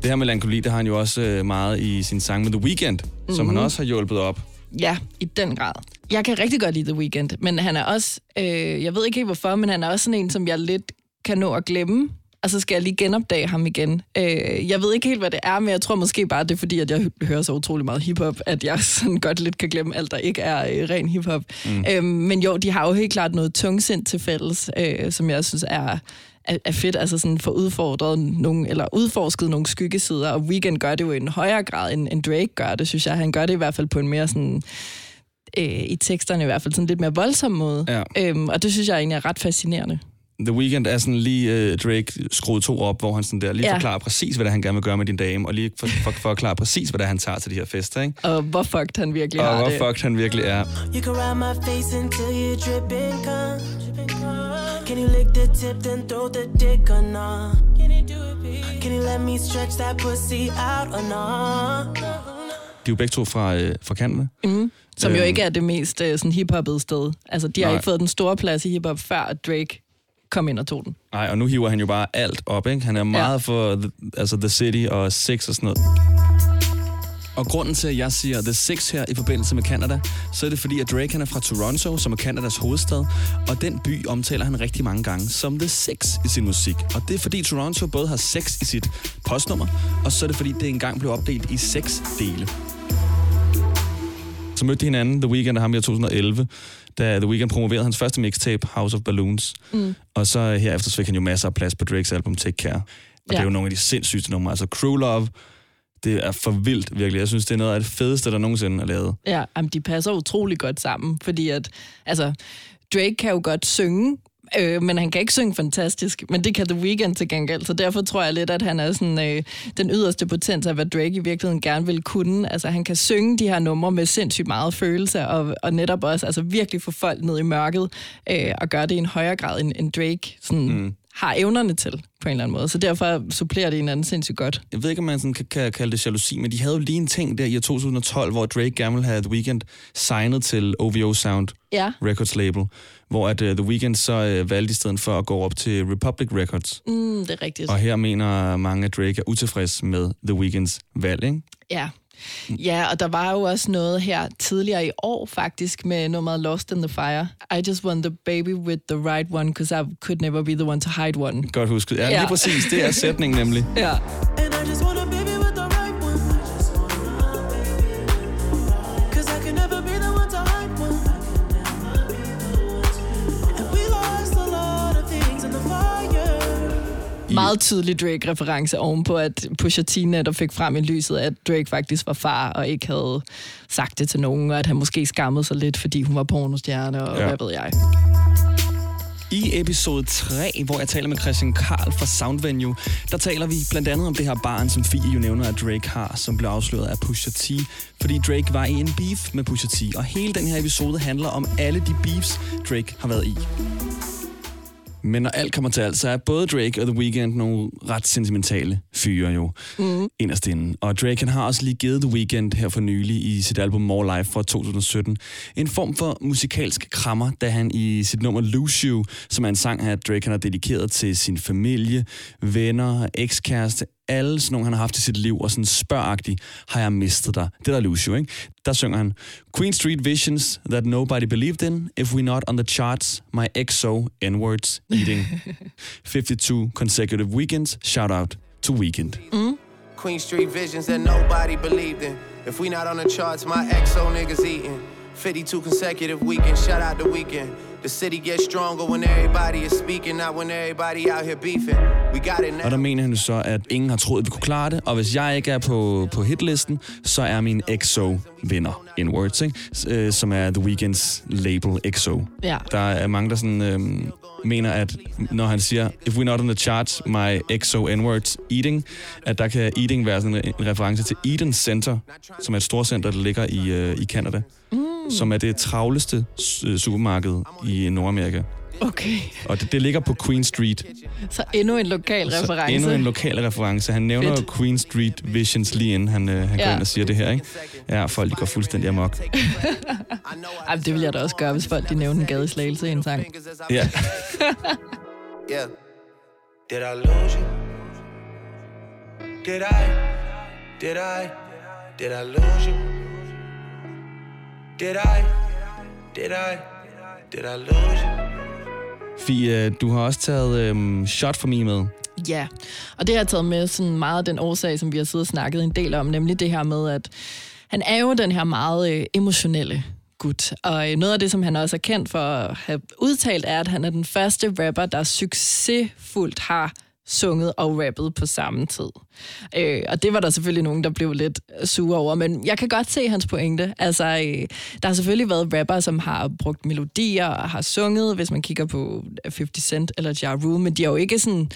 Det her melankoli, det har han jo også øh, meget i sin sang med The Weeknd, mm-hmm. som han også har hjulpet op. Ja, i den grad. Jeg kan rigtig godt lide The Weeknd, men han er også, øh, jeg ved ikke helt hvorfor, men han er også sådan en, som jeg lidt kan nå at glemme. Og så skal jeg lige genopdage ham igen. Øh, jeg ved ikke helt, hvad det er, men jeg tror måske bare, det er fordi, at jeg hø- hører så utrolig meget hiphop, at jeg sådan godt lidt kan glemme alt, der ikke er øh, ren hiphop. Mm. Øh, men jo, de har jo helt klart noget tungsind til fælles, øh, som jeg synes er, er, er fedt, altså sådan få udfordret nogle, eller udforsket nogle skyggesider, og Weekend gør det jo i en højere grad, end, end Drake gør det, synes jeg. Han gør det i hvert fald på en mere sådan, øh, i teksterne i hvert fald, sådan lidt mere voldsom måde. Ja. Øhm, og det synes jeg egentlig er ret fascinerende. The Weeknd er sådan lige øh, Drake skruet to op, hvor han sådan der lige Ja. forklarer præcis, hvad det er, han gerne vil gøre med din dame, og lige for, for, forklarer præcis, hvad det er, han tager til de her fester, ikke? Og hvor fucked han virkelig Og har hvor det. fucked han virkelig er. You can ride my face until you drip and come. Can you lick the tip, then throw the dick or not? Can you do it, babe? Can you let me stretch that pussy out or not? De er jo begge to fra, øh, fra Canada. Som jo Øhm. ikke er det mest øh, sådan hip-hoppede sted. Altså, de har Nej. ikke fået den store plads i hiphop, før Drake kom ind og tog den. Nej, og nu hiver han jo bare alt op, ikke? Han er meget Ja. for the, altså The City og Six og sådan noget. Og grunden til, at jeg siger The Six her i forbindelse med Canada, så er det fordi, at Drake han er fra Toronto, som er Canadas hovedstad, og den by omtaler han rigtig mange gange som The Six i sin musik. Og det er fordi Toronto både har sex i sit postnummer, og så er det fordi, det engang blev opdelt i seks dele. Så mødte de hinanden The Weeknd og ham i år 2011, da The Weeknd promoverede hans første mixtape, House of Balloons. Mm. Og så herefter så fik han jo masser af plads på Drakes album Take Care. Og ja. det er jo nogle af de sindssygste numre. Altså Crew Love, det er for vildt virkelig. Jeg synes, det er noget af det fedeste, der nogensinde er lavet. Ja, jamen, de passer utrolig godt sammen, fordi at, altså, Drake kan jo godt synge, Øh, men han kan ikke synge fantastisk, men det kan The Weeknd til gengæld, så derfor tror jeg lidt, at han er sådan, øh, den yderste potens af, hvad Drake i virkeligheden gerne vil kunne. Altså han kan synge de her numre med sindssygt meget følelse, og, og netop også altså, virkelig få folk ned i mørket, øh, og gøre det i en højere grad, end, end Drake sådan, mm har evnerne til, på en eller anden måde. Så derfor supplerer det hinanden sindssygt godt. Jeg ved ikke, om man sådan kan, kan kalde det jalousi, men de havde jo lige en ting der i år 2012, hvor Drake gerne ville have The Weeknd signet til OVO Sound Ja, Records label, hvor at, uh, The Weeknd så uh, valgte i stedet for at gå op til Republic Records. mm, det er rigtigt. Og her mener mange, at Drake er utilfreds med The Weeknds valg, ikke? Ja. Ja, og der var jo også noget her tidligere i år faktisk med nummeret Lost in the Fire. I just want the baby with the right one, because I could never be the one to hide one. Godt husket. Ja, lige Ja. præcis. Det er sætningen nemlig. Ja. Meget tydelig Drake-reference ovenpå, at Pusha T netop fik frem i lyset, at Drake faktisk var far og ikke havde sagt det til nogen, og at han måske skammede sig lidt, fordi hun var pornostjerne, og ja. hvad ved jeg. I episode 3, hvor jeg taler med Christian Karl fra Soundvenue, der taler vi blandt andet om det her barn, som Fie jo nævner, at Drake har, som blev afsløret af Pusha T, fordi Drake var i en beef med Pusha T, og hele den her episode handler om alle de beefs, Drake har været i. Men når alt kommer til alt, så er både Drake og The Weeknd nogle ret sentimentale fyre jo, mm. inderst inde. Og Drake han har også lige givet The Weeknd her for nylig i sit album More Life fra 2017 en form for musikalsk krammer, da han i sit nummer Lose You, som er en sang, at Drake han har dedikeret til sin familie, venner, ekskæreste, alle sådan nogle, han har haft i sit liv, og sådan spørgagtig, har jeg mistet dig. Det der er Lose You, ikke? Der synger han, Queen Street Visions that nobody believed in, if we not on the charts, my exo N-words eating. 52 consecutive weekends, shout out to Weekend. Queen Street visions that nobody believed in. If we not on the charts, my XO niggas eating. 52 consecutive weekends, shout out the weekend. The city gets stronger when everybody is speaking, not when everybody out here beefing. We got it Og der now. mener han så, at ingen har troet, at vi kunne klare det, og hvis jeg ikke er på, på hitlisten, så er min XO vinder in words, ikke? Øh, som er The Weeknd's label XO. Ja. Der er mange, der sådan, øhm, mener, at når han siger, if we're not on the charts, my XO N-words eating, at der kan eating være sådan en reference til Eden Center, som er et storcenter, der ligger i, øh, i Canada, mm. Som er det travleste øh, supermarked i Nordamerika. Okay, Og det, det ligger på Queen Street. så endnu en lokal Så reference. endnu en lokal reference. Han nævner Fedt. jo Queen Street Visions lige inden han, øh, han går Ja. ind og siger det her, ikke? Ja, folk de går fuldstændig amok. Ej, men det vil jeg da også gøre, hvis folk de nævner en gade i slagelse i en sang. Ja. Did I lose you? Did I? Did I? Did I lose you? Did I? Did I? Did I lose you? Fie, du har også taget øhm, Shot for Me med. Ja, og det har jeg taget med sådan meget af den årsag, som vi har siddet og snakket en del om, nemlig det her med, at han er jo den her meget øh, emotionelle gut. Og øh, noget af det, som han også er kendt for at have udtalt, er, at han er den første rapper, der succesfuldt har sunget og rappet på samme tid. Øh, og det var der selvfølgelig nogen, der blev lidt sure over, men jeg kan godt se hans pointe. Altså, øh, der har selvfølgelig været rapper, som har brugt melodier og har sunget, hvis man kigger på 50 Cent eller Ja Rule, men de har jo ikke sådan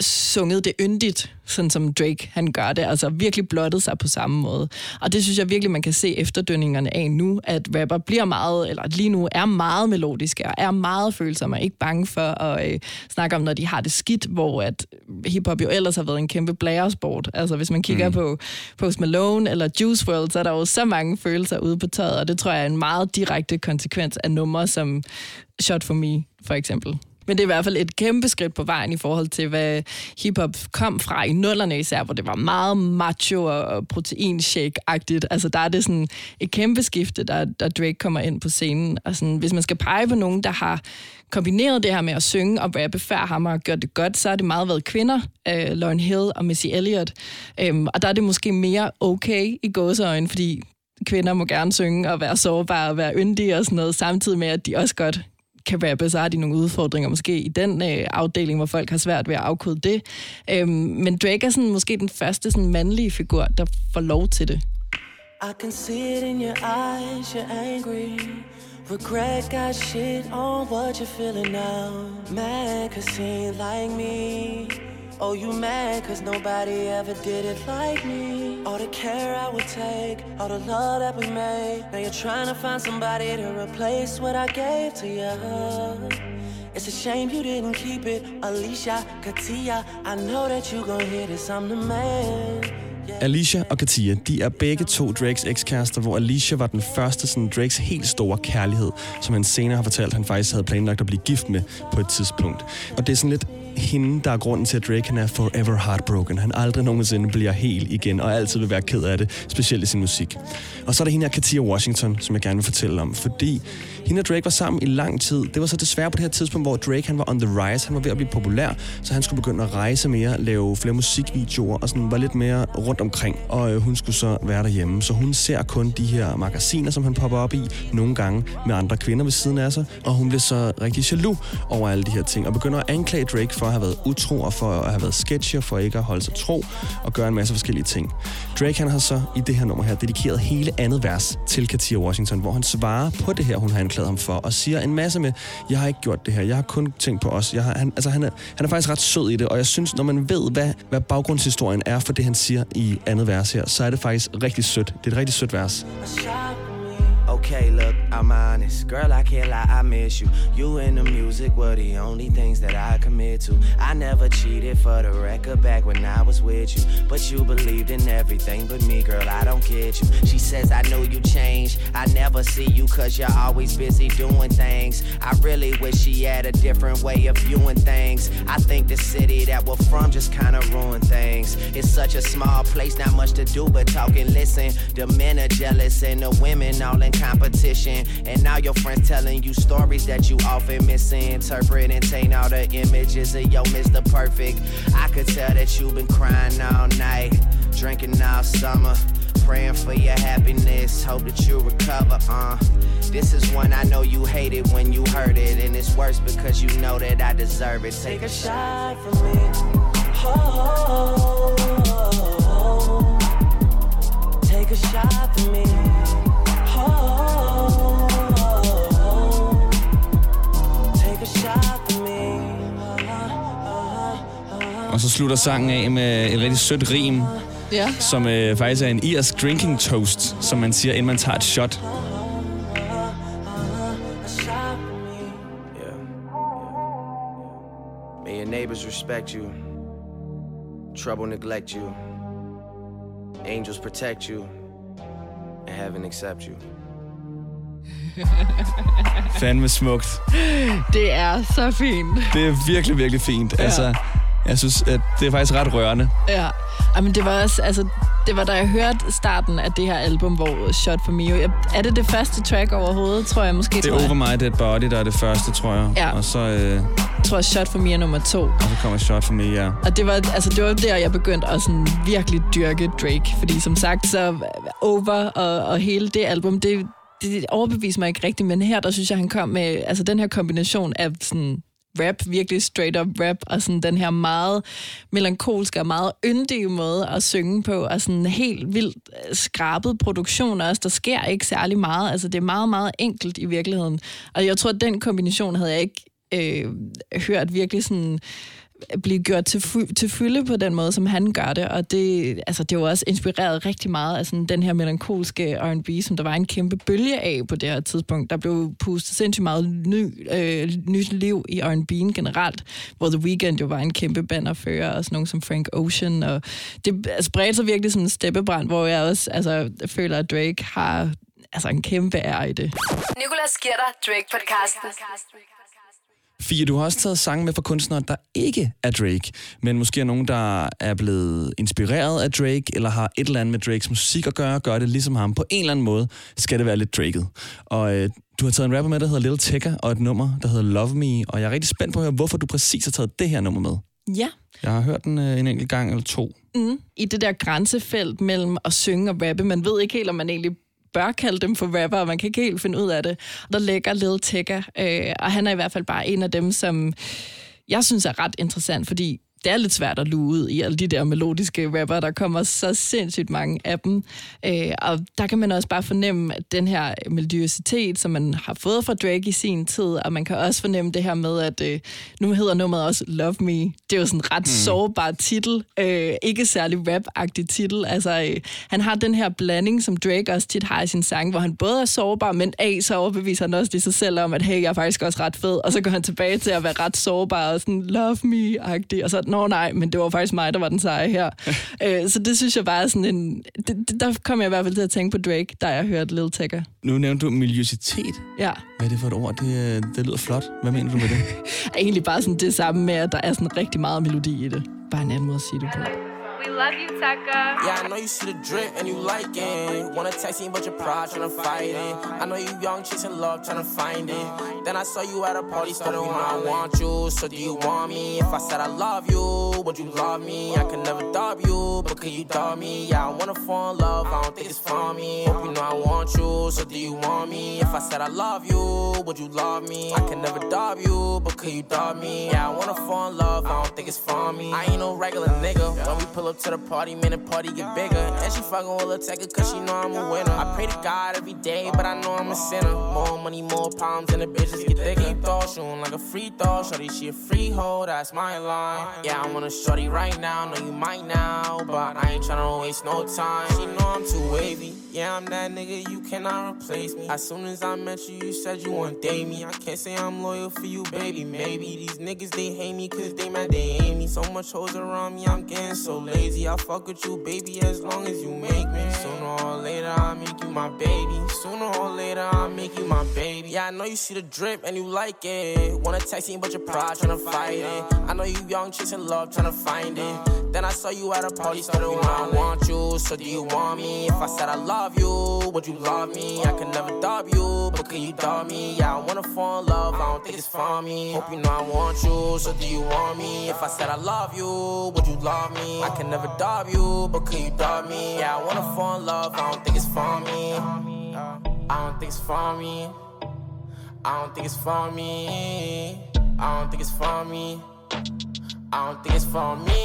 sunget det yndigt, sådan som Drake han gør det, altså virkelig blottet sig på samme måde. Og det synes jeg virkelig, man kan se efterdønningerne af nu, at rapper bliver meget, eller lige nu er meget melodiske, og er meget følsomme, og ikke bange for at øh, snakke om, når de har det skidt, hvor at hiphop jo ellers har været en kæmpe blæresport. Altså hvis man kigger mm. på Post Malone eller Juice WRLD, så er der jo så mange følelser ude på tøjet, og det tror jeg er en meget direkte konsekvens af numre som Shot For Me, for eksempel. Men det er i hvert fald et kæmpe skridt på vejen i forhold til, hvad hiphop kom fra i nullerne især, hvor det var meget macho og proteinshake-agtigt. Altså der er det sådan et kæmpe skifte, der, der Drake kommer ind på scenen. Og sådan, hvis man skal pege på nogen, der har kombineret det her med at synge og rappe før ham og gjort det godt, så har det meget været kvinder, øh, Lauren Hill og Missy Elliott. Øhm, og der er det måske mere okay i gåseøjne, fordi kvinder må gerne synge og være sårbare og være yndige og sådan noget, samtidig med, at de også godt kan være så nogle udfordringer måske i den øh, afdeling, hvor folk har svært ved at afkode det. Øhm, men Drake er sådan, måske den første sådan, mandlige figur, der får lov til det. I can see it in your eyes, you're angry. Regret got shit on what you feeling now. Mad cause he ain't like me. Oh, you mad cause nobody ever did it like me. All the care I would take, all the love that we made. Now you're trying to find somebody to replace what I gave to you. It's a shame you didn't keep it. Alicia, Katia, I know that you gon' hear this. I'm the man. Alicia og Katia, de er begge to Drakes ekskærester, hvor Alicia var den første sådan Drakes helt store kærlighed, som han senere har fortalt, han faktisk havde planlagt at blive gift med på et tidspunkt. Og det er sådan lidt hende, der er grunden til, at Drake han er forever heartbroken. Han aldrig nogensinde bliver helt igen, og altid vil være ked af det, specielt i sin musik. Og så er der hende her, Katia Washington, som jeg gerne vil fortælle om, fordi hende og Drake var sammen i lang tid. Det var så desværre på det her tidspunkt, hvor Drake han var on the rise. Han var ved at blive populær, så han skulle begynde at rejse mere, lave flere musikvideoer og sådan var lidt mere rundt omkring. Og øh, hun skulle så være derhjemme. Så hun ser kun de her magasiner, som han popper op i, nogle gange med andre kvinder ved siden af sig. Og hun bliver så rigtig jaloux over alle de her ting, og begynder at anklage Drake for at have været utro, og for at have været sketchy, og for ikke at holde sig tro, og gøre en masse forskellige ting. Drake han har så i det her nummer her dedikeret hele andet vers til Katia Washington, hvor han svarer på det her, hun har anklaget ham for, og siger en masse med, jeg har ikke gjort det her, jeg har kun tænkt på os. Jeg har, han, altså, han, er, han er faktisk ret sød i det, og jeg synes, når man ved, hvad, hvad baggrundshistorien er for det, han siger i andet vers her, så er det faktisk rigtig sødt. Det er et rigtig sødt vers. Okay, look, I'm honest. Girl, I can't lie, I miss you. You and the music were the only things that I commit to. I never cheated for the record back when I was with you. But you believed in everything but me, girl, I don't get you. She says, I know you changed. I never see you cause you're always busy doing things. I really wish she had a different way of viewing things. I think the city that we're from just kinda ruined things. It's such a small place, not much to do but talk and listen. The men are jealous and the women all in competition. And now your friends telling you stories that you often misinterpret and taint all the images of yo Mr. Perfect. I could tell that you've been crying all night, drinking all summer. Praying for your happiness, hope that you recover. Uh, this is one I know you hated when you heard it, and it's worse because you know that I deserve it. Take Take a shot. from me. Oh, take a shot from me. Og så slutter sangen af med et rigtig sødt rim, Ja. som øh, faktisk er en irsk drinking toast, som man siger, inden man tager et shot. May your neighbors respect you, trouble neglect you, angels protect you, and heaven accept you. Fandme smukt. Det er så fint. Det er virkelig, virkelig fint. Ja. Altså, jeg synes, at det er faktisk ret rørende. Ja, men det var også, altså, det var da jeg hørte starten af det her album, hvor Shot for Me, jeg, er det det første track overhovedet, tror jeg måske, Det er jeg. Over My Dead Body, der er det første, tror jeg. Ja. Og så, øh, Jeg tror, Shot for Me er nummer to. og så kommer Shot for Me, ja. Og det var, altså, det var der, jeg begyndte at sådan virkelig dyrke Drake. Fordi som sagt, så Over og, og hele det album, det, det overbeviste mig ikke rigtigt. Men her, der synes jeg, han kom med altså, den her kombination af sådan rap, virkelig straight up rap, og sådan den her meget melankolske og meget yndige måde at synge på, og sådan helt vildt øh, skrabet produktion også. Der sker ikke særlig meget. Altså, det er meget, meget enkelt i virkeligheden. Og jeg tror, at den kombination havde jeg ikke øh, hørt virkelig sådan blive gjort til, fu- til fylde på den måde, som han gør det. Og det, altså, det var også inspireret rigtig meget af sådan, den her melankolske R&B, som der var en kæmpe bølge af på det her tidspunkt. Der blev pustet sindssygt meget ny, øh, nyt liv i R&B'en generelt, hvor The Weeknd jo var en kæmpe bannerfører, og sådan nogen som Frank Ocean. Og det altså, bredte sig virkelig sådan en steppebrand, hvor jeg også altså, føler, at Drake har altså, en kæmpe ære i det. Nicolas giver Drake-podcasten. Fie, du har også taget sange med fra kunstnere, der ikke er Drake, men måske er nogen, der er blevet inspireret af Drake, eller har et eller andet med Drakes musik at gøre, gør det ligesom ham. På en eller anden måde skal det være lidt Draket. Og øh, du har taget en rapper med, der hedder Lil Tecca, og et nummer, der hedder Love Me, og jeg er rigtig spændt på at høre, hvorfor du præcis har taget det her nummer med. Ja, Jeg har hørt den øh, en enkelt gang eller to. mm. i det der grænsefelt mellem at synge og rappe. Man ved ikke helt, om man egentlig bør kalde dem for rapper, og man kan ikke helt finde ud af det. Der ligger Lil Tigger, øh, og han er i hvert fald bare en af dem, som jeg synes er ret interessant, fordi det er lidt svært at luge ud i alle de der melodiske rapper. Der kommer så sindssygt mange af dem. Øh, og der kan man også bare fornemme at den her melodiositet, som man har fået fra Drake i sin tid, og man kan også fornemme det her med, at øh, nu hedder nummeret også Love Me. Det er jo sådan en ret mm. sårbar titel. Øh, ikke særlig rap-agtig titel. Altså, øh, han har den her blanding, som Drake også tit har i sin sang, hvor han både er sårbar, men A, så overbeviser han også i sig selv om, at hey, jeg er faktisk også ret fed. Og så går han tilbage til at være ret sårbar og sådan love me-agtig. Og så, nå nej, men det var faktisk mig, der var den seje her. øh, så det synes jeg bare er sådan en... Det, det, der kom jeg i hvert fald til at tænke på Drake, da jeg hørte Lil Tecca. Nu nævnte du miljøsitet. Ja. Hvad er det for et ord? Det, øh, det lyder flot. Hvad mener du med det? egentlig bare sådan det samme med, at der er sådan rigtig meget melodi i det. Bare en anden måde at sige det på. We love you, Taka. Yeah, I know you see the drip and you like it. Wanna text me, but your pride tryna fight it. I know you young, chasing love, tryna find it. Then I saw you at a party, started when I want you. So do you want me? If I said I love you, would you love me? I could never dub you, but could you dub me? Yeah, I wanna fall in love, I don't think it's for me. Hope you know I want you, so do you want me? If I said I love you, would you love me? I could never dub you, but could you dub me? Yeah, I wanna fall in love, I don't think it's for me. I ain't no regular nigga. When we pull up to the party, man, the party get bigger. And she fucking with a Tecca cause she know I'm a winner. I pray to God every day, but I know I'm a sinner. More money, more problems, and the bitches get thicker. Keep throw shooting like a free throw. Shorty, she a freehold, that's my line. Yeah, I want a shorty right now, know you might now, but I ain't tryna waste no time. She know I'm too wavy. Yeah, I'm that nigga, you cannot replace me. As soon as I met you, you said you want date me. I can't say I'm loyal for you, baby. Maybe these niggas they hate me cause they mad they hate me. So much hoes around me, I'm getting so lazy. I fuck with you, baby, as long as you make me. Sooner or later, I'll make you my baby. Sooner or later, I'll make you my baby. Yeah, I know you see the drip and you like it. Wanna text me, but your pride tryna fight it. I know you young, chasing love, tryna find it. Then I saw you at a party, started when I want you. So do you want me? If I said I love you, would you love me? I could never dub you, but can you dub me? Yeah, I wanna fall in love, I don't think it's for me. Hope you know I want you, so do you want me? If I said I love you, would you love me? I can never dub you, but can you dub me? Yeah, I wanna fall in love, I don't think it's for me. I don't think it's for me. I don't think it's for me. I don't think it's for me. I don't think it's for me.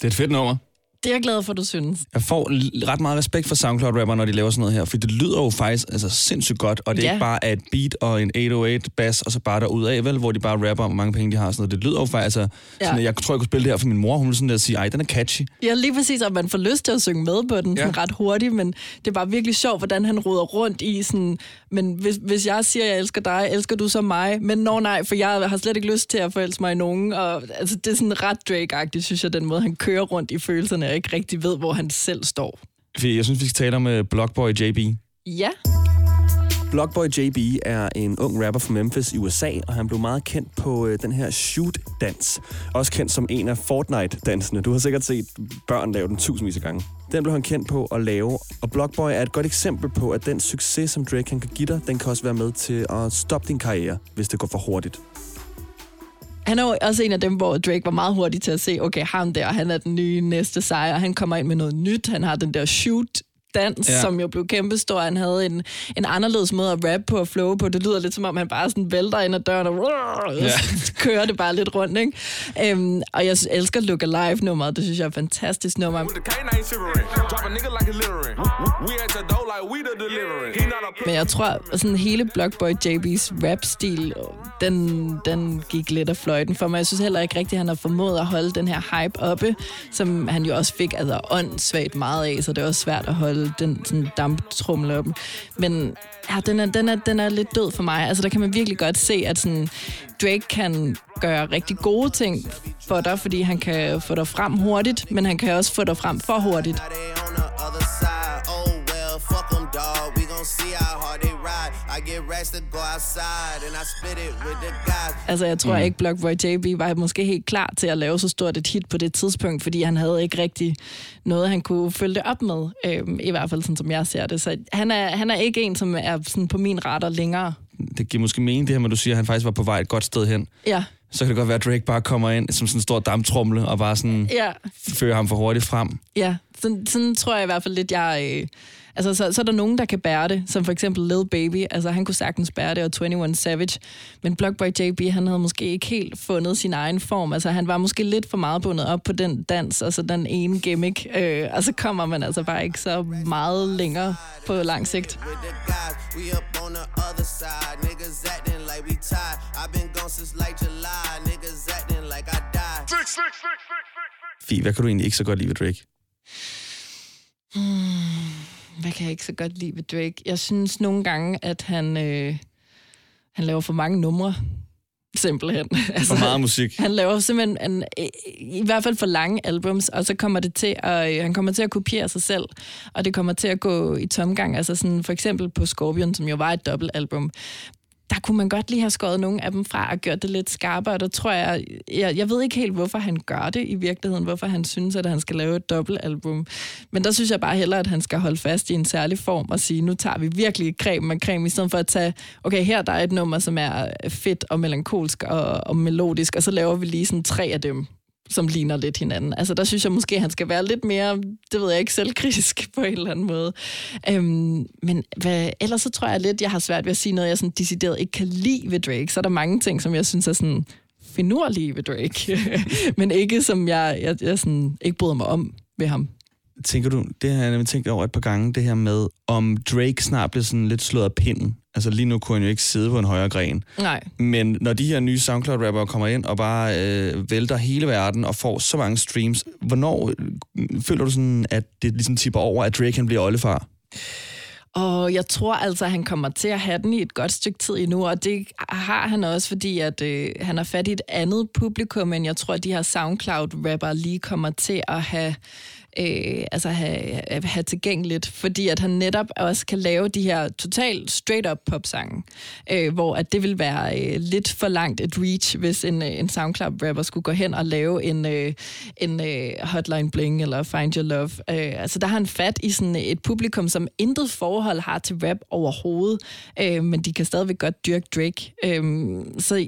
Det er et fedt nummer. Det er jeg glad for, du synes. Jeg får ret meget respekt for SoundCloud-rapper, når de laver sådan noget her, for det lyder jo faktisk altså, sindssygt godt, og det er Ja. ikke bare et beat og en 808-bass, og så bare derud af, vel, hvor de bare rapper om, hvor mange penge de har. og Sådan noget. Det lyder jo faktisk, altså, Ja. sådan, jeg tror, jeg kunne spille det her for min mor, hun ville sådan der sige, ej, den er catchy. Ja, lige præcis, at man får lyst til at synge med på den sådan Ja. ret hurtigt, men det er bare virkelig sjovt, hvordan han roder rundt i sådan, men hvis, hvis jeg siger, jeg elsker dig, elsker du så mig? Men nå nej, for jeg har slet ikke lyst til at forelske mig i nogen, og altså, det er sådan ret Drake-agtigt, synes jeg, den måde, han kører rundt i følelserne, og ikke rigtig ved, hvor han selv står. Jeg synes, vi skal tale om uh, Blockboy JB. Ja, Blockboy JB er en ung rapper fra Memphis i USA, og han blev meget kendt på øh, den her shoot-dans. Også kendt som en af Fortnite-dansene. Du har sikkert set børn lave den tusindvis af gange. Den blev han kendt på at lave, og Blockboy er et godt eksempel på, at den succes, som Drake kan give dig, den kan også være med til at stoppe din karriere, hvis det går for hurtigt han er jo også en af dem, hvor Drake var meget hurtig til at se, okay, ham der, han er den nye næste sejr, han kommer ind med noget nyt, han har den der shoot dans, Ja. som jo blev kæmpestor. Han havde en, en anderledes måde at rappe på og flow på. Det lyder lidt som om, han bare sådan vælter ind ad døren og ja. kører det bare lidt rundt. Ikke? Øhm, og jeg elsker Look Alive-nummeret. Det synes jeg er et fantastisk nummer. Men jeg tror, sådan hele Blockboy JB's rap-stil, den, den gik lidt af fløjten for mig. Jeg synes heller ikke rigtigt, at han har formået at holde den her hype oppe, som han jo også fik altså åndssvagt meget af, så det er også svært at holde den sådan damptrumle. Men ja, den er, den, er, den er lidt død for mig. Altså, der kan man virkelig godt se, at sådan, Drake kan gøre rigtig gode ting for dig, fordi han kan få dig frem hurtigt, men han kan også få dig frem for hurtigt fuck them, dog. We gon' see how hard they ride. I get racks to go outside, and I split it with the guys. Altså, jeg tror mm. ikke, Blockboy JB var måske helt klar til at lave så stort et hit på det tidspunkt, fordi han havde ikke rigtig noget, han kunne følge det op med. Øhm, I hvert fald sådan, som jeg ser det. Så han er, han er ikke en, som er sådan på min radar længere. Det giver måske mening, det her, når du siger, at han faktisk var på vej et godt sted hen. Ja, Så kan det godt være, at Drake bare kommer ind som sådan en stor damptrumle og bare sådan ja, fører ham for hurtigt frem. ja. Sådan, sådan tror jeg i hvert fald lidt, jeg... Øh, Altså, så, så er der nogen, der kan bære det, som for eksempel Lil Baby. Altså, han kunne sagtens bære det, og 21 Savage. Men Blockboy JB, han havde måske ikke helt fundet sin egen form. Altså, han var måske lidt for meget bundet op på den dans, altså den ene gimmick. Øh, og så kommer man altså bare ikke så meget længere på lang sigt. Fie, hvad kan du egentlig ikke så godt lide ved Drake? Hvad kan jeg ikke så godt lide ved Drake? Jeg synes nogle gange, at han, øh, han laver for mange numre. Simpelthen. Altså, For meget musik. Han laver simpelthen en, i hvert fald for lange albums, og så kommer det til at, han kommer til at kopiere sig selv, og det kommer til at gå i tomgang. Altså sådan, for eksempel på Scorpion, som jo var et dobbeltalbum, der kunne man godt lige have skåret nogle af dem fra og gjort det lidt skarpere, og der tror jeg, jeg, jeg ved ikke helt, hvorfor han gør det i virkeligheden, hvorfor han synes, at han skal lave et dobbeltalbum. Men der synes jeg bare hellere, at han skal holde fast i en særlig form og sige, nu tager vi virkelig creme og creme, i stedet for at tage, okay, her der er et nummer, som er fedt og melankolsk og, og melodisk, og så laver vi lige sådan tre af dem som ligner lidt hinanden. Altså, der synes jeg måske, at han skal være lidt mere, det ved jeg ikke, selvkritisk på en eller anden måde. Øhm, men hvad, ellers så tror jeg lidt, jeg har svært ved at sige noget, jeg sådan decideret ikke kan lide ved Drake. Så er der mange ting, som jeg synes er sådan finurlige ved Drake, men ikke som jeg, jeg, jeg sådan, ikke bryder mig om ved ham. Tænker du, det har jeg nemlig tænkt over et par gange, det her med, om Drake snart bliver sådan lidt slået af pinden. Altså lige nu kunne han jo ikke sidde på en højere gren. Nej. Men når de her nye SoundCloud-rappere kommer ind og bare øh, vælter hele verden og får så mange streams, hvornår øh, føler du sådan, at det ligesom tipper over, at Drake han bliver oldefar? Og jeg tror altså, at han kommer til at have den i et godt stykke tid endnu, og det har han også, fordi at, øh, han har fat i et andet publikum, end jeg tror, at de her SoundCloud-rapper lige kommer til at have øh, altså have, have tilgængeligt, fordi at han netop også kan lave de her totalt straight-up popsange, øh, hvor at det vil være øh, lidt for langt et reach, hvis en, øh, en SoundCloud-rapper skulle gå hen og lave en, øh, en øh, Hotline Bling eller Find Your Love. Øh, altså der har han fat i sådan et publikum, som intet forhold har til rap overhovedet, øh, men de kan stadigvæk godt dyrke Drake. Øh, så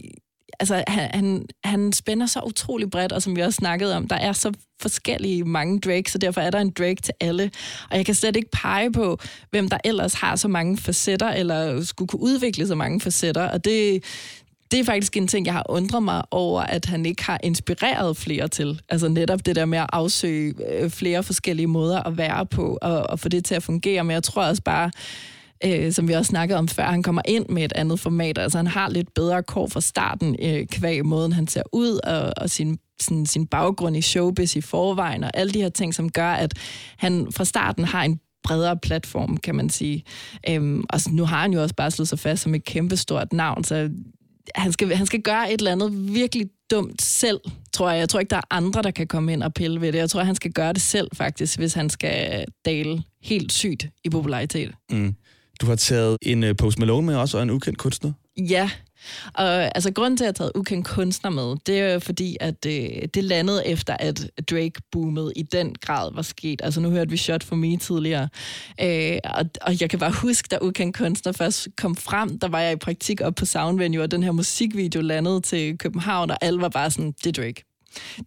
altså, han, han, han spænder så utrolig bredt, og som vi også snakkede om, der er så forskellige mange Drake, så derfor er der en Drake til alle. Og jeg kan slet ikke pege på, hvem der ellers har så mange facetter, eller skulle kunne udvikle så mange facetter, og det, det er faktisk en ting, jeg har undret mig over, at han ikke har inspireret flere til. Altså netop det der med at afsøge øh, flere forskellige måder at være på, og, og få det til at fungere. Men jeg tror også bare, øh, som vi også snakkede om før, han kommer ind med et andet format. Altså han har lidt bedre kår fra starten, øh, kvæg måden han ser ud, og, og sin, sådan, sin baggrund i showbiz i forvejen, og alle de her ting, som gør, at han fra starten har en bredere platform, kan man sige. Øhm, og nu har han jo også bare slået sig fast som et kæmpestort navn, så han skal, han skal gøre et eller andet virkelig dumt selv, tror jeg. Jeg tror ikke, der er andre, der kan komme ind og pille ved det. Jeg tror, han skal gøre det selv, faktisk, hvis han skal dale helt sygt i popularitet. Mm. Du har taget en øh, Post Malone med også, og en ukendt kunstner. Ja, og altså grunden til, at jeg har taget ukendt kunstner med, det er jo fordi, at øh, det landede efter, at Drake-boomet i den grad var sket. Altså nu hørte vi Shot for Me tidligere, øh, og, og jeg kan bare huske, da ukendt kunstner først kom frem, der var jeg i praktik op på Soundvenue, og den her musikvideo landede til København, og alle var bare sådan, det er Drake.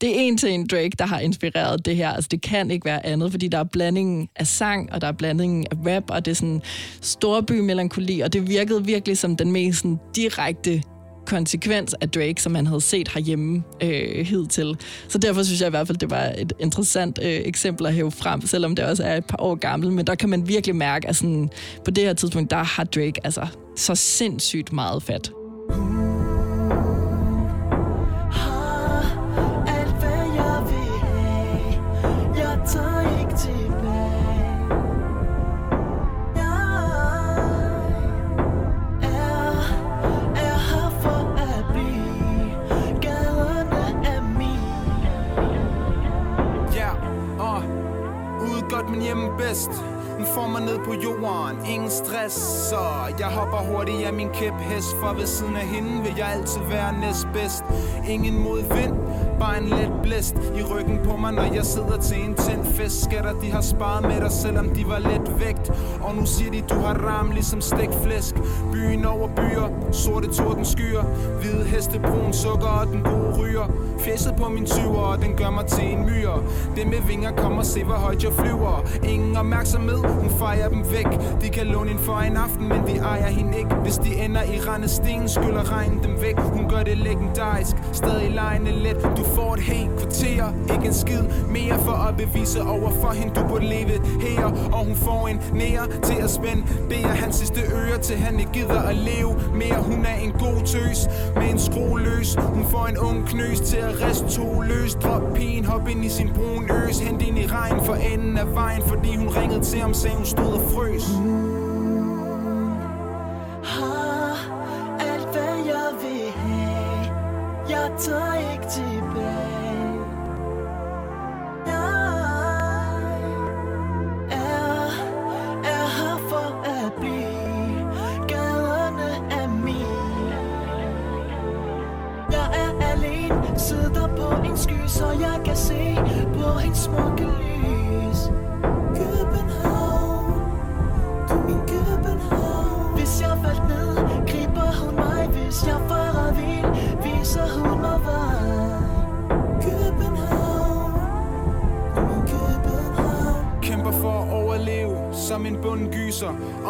Det er en til en Drake, der har inspireret det her. Altså, det kan ikke være andet, fordi der er blandingen af sang, og der er blandingen af rap, og det er sådan storby-melankoli, og det virkede virkelig som den mest sådan, direkte konsekvens af Drake, som man havde set herhjemme øh, hidtil. Så derfor synes jeg i hvert fald, det var et interessant øh, eksempel at hæve frem, selvom det også er et par år gammelt. Men der kan man virkelig mærke, at sådan, på det her tidspunkt, der har Drake altså så sindssygt meget fat. Mm. Men hjemme bedst. Den får mig ned på jorden, ingen stress Så jeg hopper hurtigt af min kæphest For ved siden af hende vil jeg altid være næstbedst. Ingen modvind, bare en let blæst I ryggen på mig, når jeg sidder til en tændt fest. Skatter, de har sparet med dig, selvom de var let vægt. Og nu siger de, du har ram ligesom stegt flæsk Byen over byer, sorte torden skyer. Hvide heste, brun sukker og den gode ryger. Fjeset på min tyver, og den gør mig til en myre. Det med vinger, kommer og se hvor højt jeg flyver. Ingen opmærksomhed, hun fejrer dem væk. De kan låne en for en aften, men de ejer hende ikke. Hvis de ender i rende sten, skyller regnen dem væk. Hun gør det legendarisk, stadig lejende let. Du får et helt kvarter, ikke en skid mere For at bevise over for hende, du burde leve her. Og hun får en nære til at spænde. Beder hans sidste øre, til han ikke gider at leve mere. Hun er en god tøs, med en skru løs Hun får en ung knøs til at rest to løs. Drop pigen, hop ind i sin brun øs. Hent ind i regn for enden af vejen Fordi hun ringede til ham, sagde hun stod og frøs. Har alt hvad jeg vil have. Jeg tager ikke til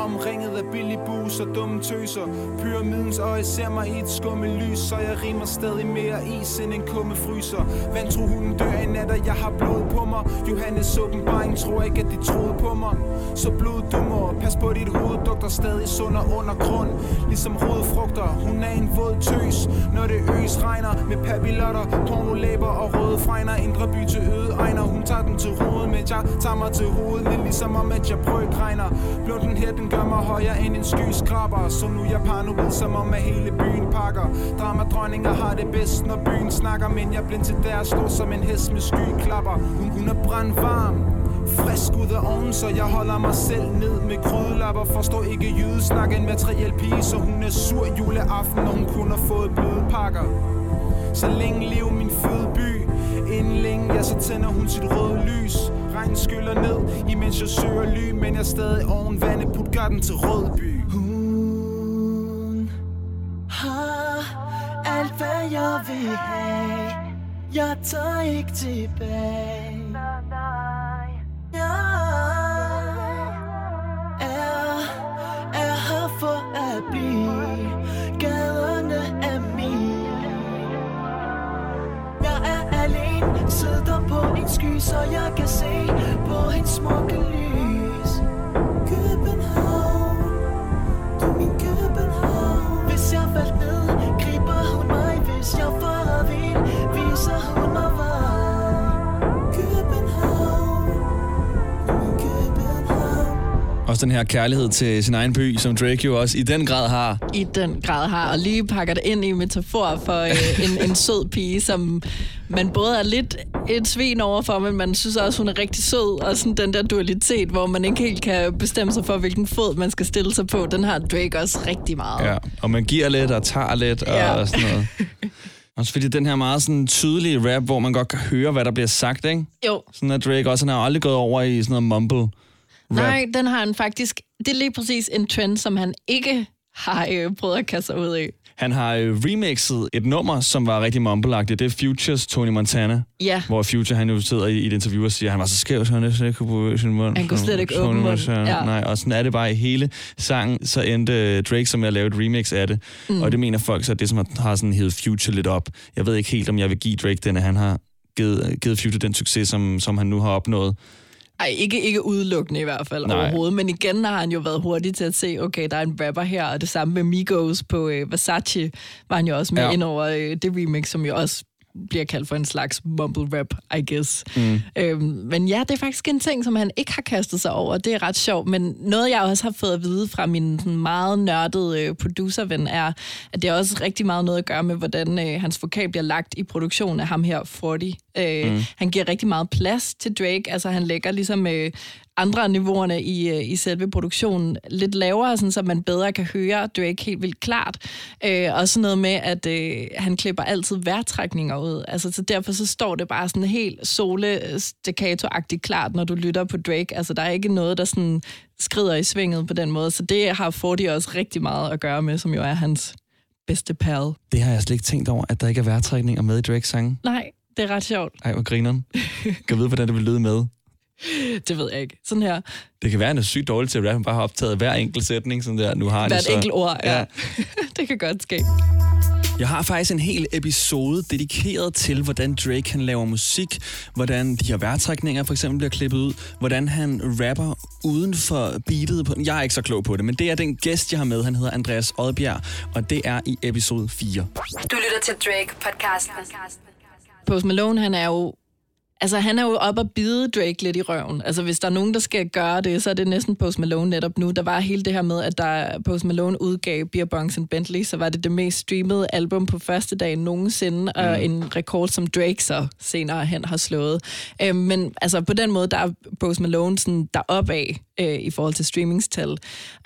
Omringet af billig bus dumme tøser. Pyramidens øje ser mig i et skummel lys Så jeg rimer stadig mere is end en kumme fryser. Vantro hunden dør i nat og jeg har blod på mig? Johannes åbenbaring tror ikke at de troede på mig. Så blod du pas på dit hoved Dugter stadig sunder under grund. Ligesom rodfrugter Hun er en våd tøs. Når det øs regner med papillotter Pornolæber og røde fregner. Indre by til øde egner Hun tager den til roden Men jeg tager mig til hovedet. Lidt ligesom om at jeg brødregner Blunden her den gør mig højere end en krabber Så nu er jeg paranoid som om at hele byen pakker. Drama dronninger har det bedst når byen snakker Men jeg blind til deres står som en hest med skyklapper Hun, hun er brandvarm Frisk ud af ovnen, så jeg holder mig selv ned med krydelapper Forstår ikke jydesnak, en materiel pige Så hun er sur juleaften, når hun kun har fået bløde pakker Så længe lev min fødeby Inden længe, ja, så tænder hun sit røde lys. Regn skyller ned, imens jeg søger ly Men jeg er stadig oven vande, Puttgarden til Rødby. Hun jeg vil have. Jeg tager ikke tilbage. Jeg er, er her for at blive. Gaderne er mine. Jeg er alene Sidder på en sky Så jeg kan se. Også den her kærlighed til sin egen by, som Drake jo også i den grad har. i den grad har, og lige pakker det ind i metafor for øh, en, en sød pige, som man både er lidt et svin overfor, men man synes også, hun er rigtig sød, og sådan den der dualitet, hvor man ikke helt kan bestemme sig for, hvilken fod man skal stille sig på, den har Drake også rigtig meget. Ja, og man giver lidt og tager lidt Ja. og sådan noget. Også fordi den her meget sådan tydelige rap, hvor man godt kan høre, hvad der bliver sagt, ikke? Jo. Sådan at Drake også, han har aldrig gået over i sådan noget mumble. Nej, den har han faktisk, det er lige præcis en trend, som han ikke har øh, prøvet at kaste sig ud af. Han har øh, remixet et nummer, som var rigtig mumbleagtigt. Det er Futures Tony Montana. Ja. Hvor Future, han jo sidder i, i et interview og siger, han var så skæv, så han næsten ikke kunne bevæge sin mund. Han kunne slet ikke Tony åbne munden. Ja. Nej, og sådan er det bare i hele sangen. Så endte øh, Drake som med at lave et remix af det. Mm. Og det mener folk så, at det som har- har sådan hed Future lidt op. Jeg ved ikke helt, om jeg vil give Drake den, at han har givet, givet Future den succes, som, som han nu har opnået. Ej, ikke, ikke udelukkende i hvert fald Nej. overhovedet, men igen har han jo været hurtig til at se, okay, der er en rapper her, og det samme med Migos på øh, Versace, var han jo også med Ja. ind over øh, det remix, som jo også bliver kaldt for en slags mumble rap, I guess. Mm. Øhm, men ja, det er faktisk en ting, som han ikke har kastet sig over. Det er ret sjovt, men noget, jeg også har fået at vide fra min sådan meget nørdede øh, producerven, er, at det er også rigtig meget noget at gøre med, hvordan øh, hans vokal bliver lagt i produktionen af ham her, 40. Øh, Mm. mm. Han giver rigtig meget plads til Drake, altså han lægger ligesom øh, andre af niveauerne i, øh, i selve produktionen lidt lavere, sådan, så man bedre kan høre Drake helt vildt klart. Øh, og sådan noget med, at øh, han klipper altid vejrtrækninger ud. Altså, så derfor så står det bare sådan helt sole staccato klart, når du lytter på Drake. Altså, der er ikke noget, der sådan skrider i svinget på den måde. Så det har Forty også rigtig meget at gøre med, som jo er hans bedste pal. Det har jeg slet ikke tænkt over, at der ikke er vejrtrækninger med i Drakes sange. Nej, det er ret sjovt. Ej, hvor grineren. Kan vide, hvordan det vil lyde med. Det ved jeg ikke. Sådan her. Det kan være, at han er sygt dårlig til at rappe, han bare har optaget hver enkelt sætning, sådan der. Nu har han Hvert det så. enkelt ord, ja. det kan godt ske. Jeg har faktisk en hel episode dedikeret til, hvordan Drake han laver musik, hvordan de her vejrtrækninger for eksempel bliver klippet ud, hvordan han rapper uden for beatet. På, jeg er ikke så klog på det, men det er den gæst, jeg har med. Han hedder Andreas Oddbjerg, og det er i episode 4. Du lytter til Drake-podcasten. Post Malone, han er jo Altså, han er jo op og bide Drake lidt i røven. Altså, hvis der er nogen, der skal gøre det, så er det næsten Post Malone netop nu. Der var hele det her med, at der Post Malone udgav Beer Bongs and Bentley, så var det det mest streamede album på første dag nogensinde, mm. og en rekord, som Drake så senere hen har slået. Øh, men altså, på den måde, der er Post Malone sådan deroppe af øh, i forhold til streamingstal.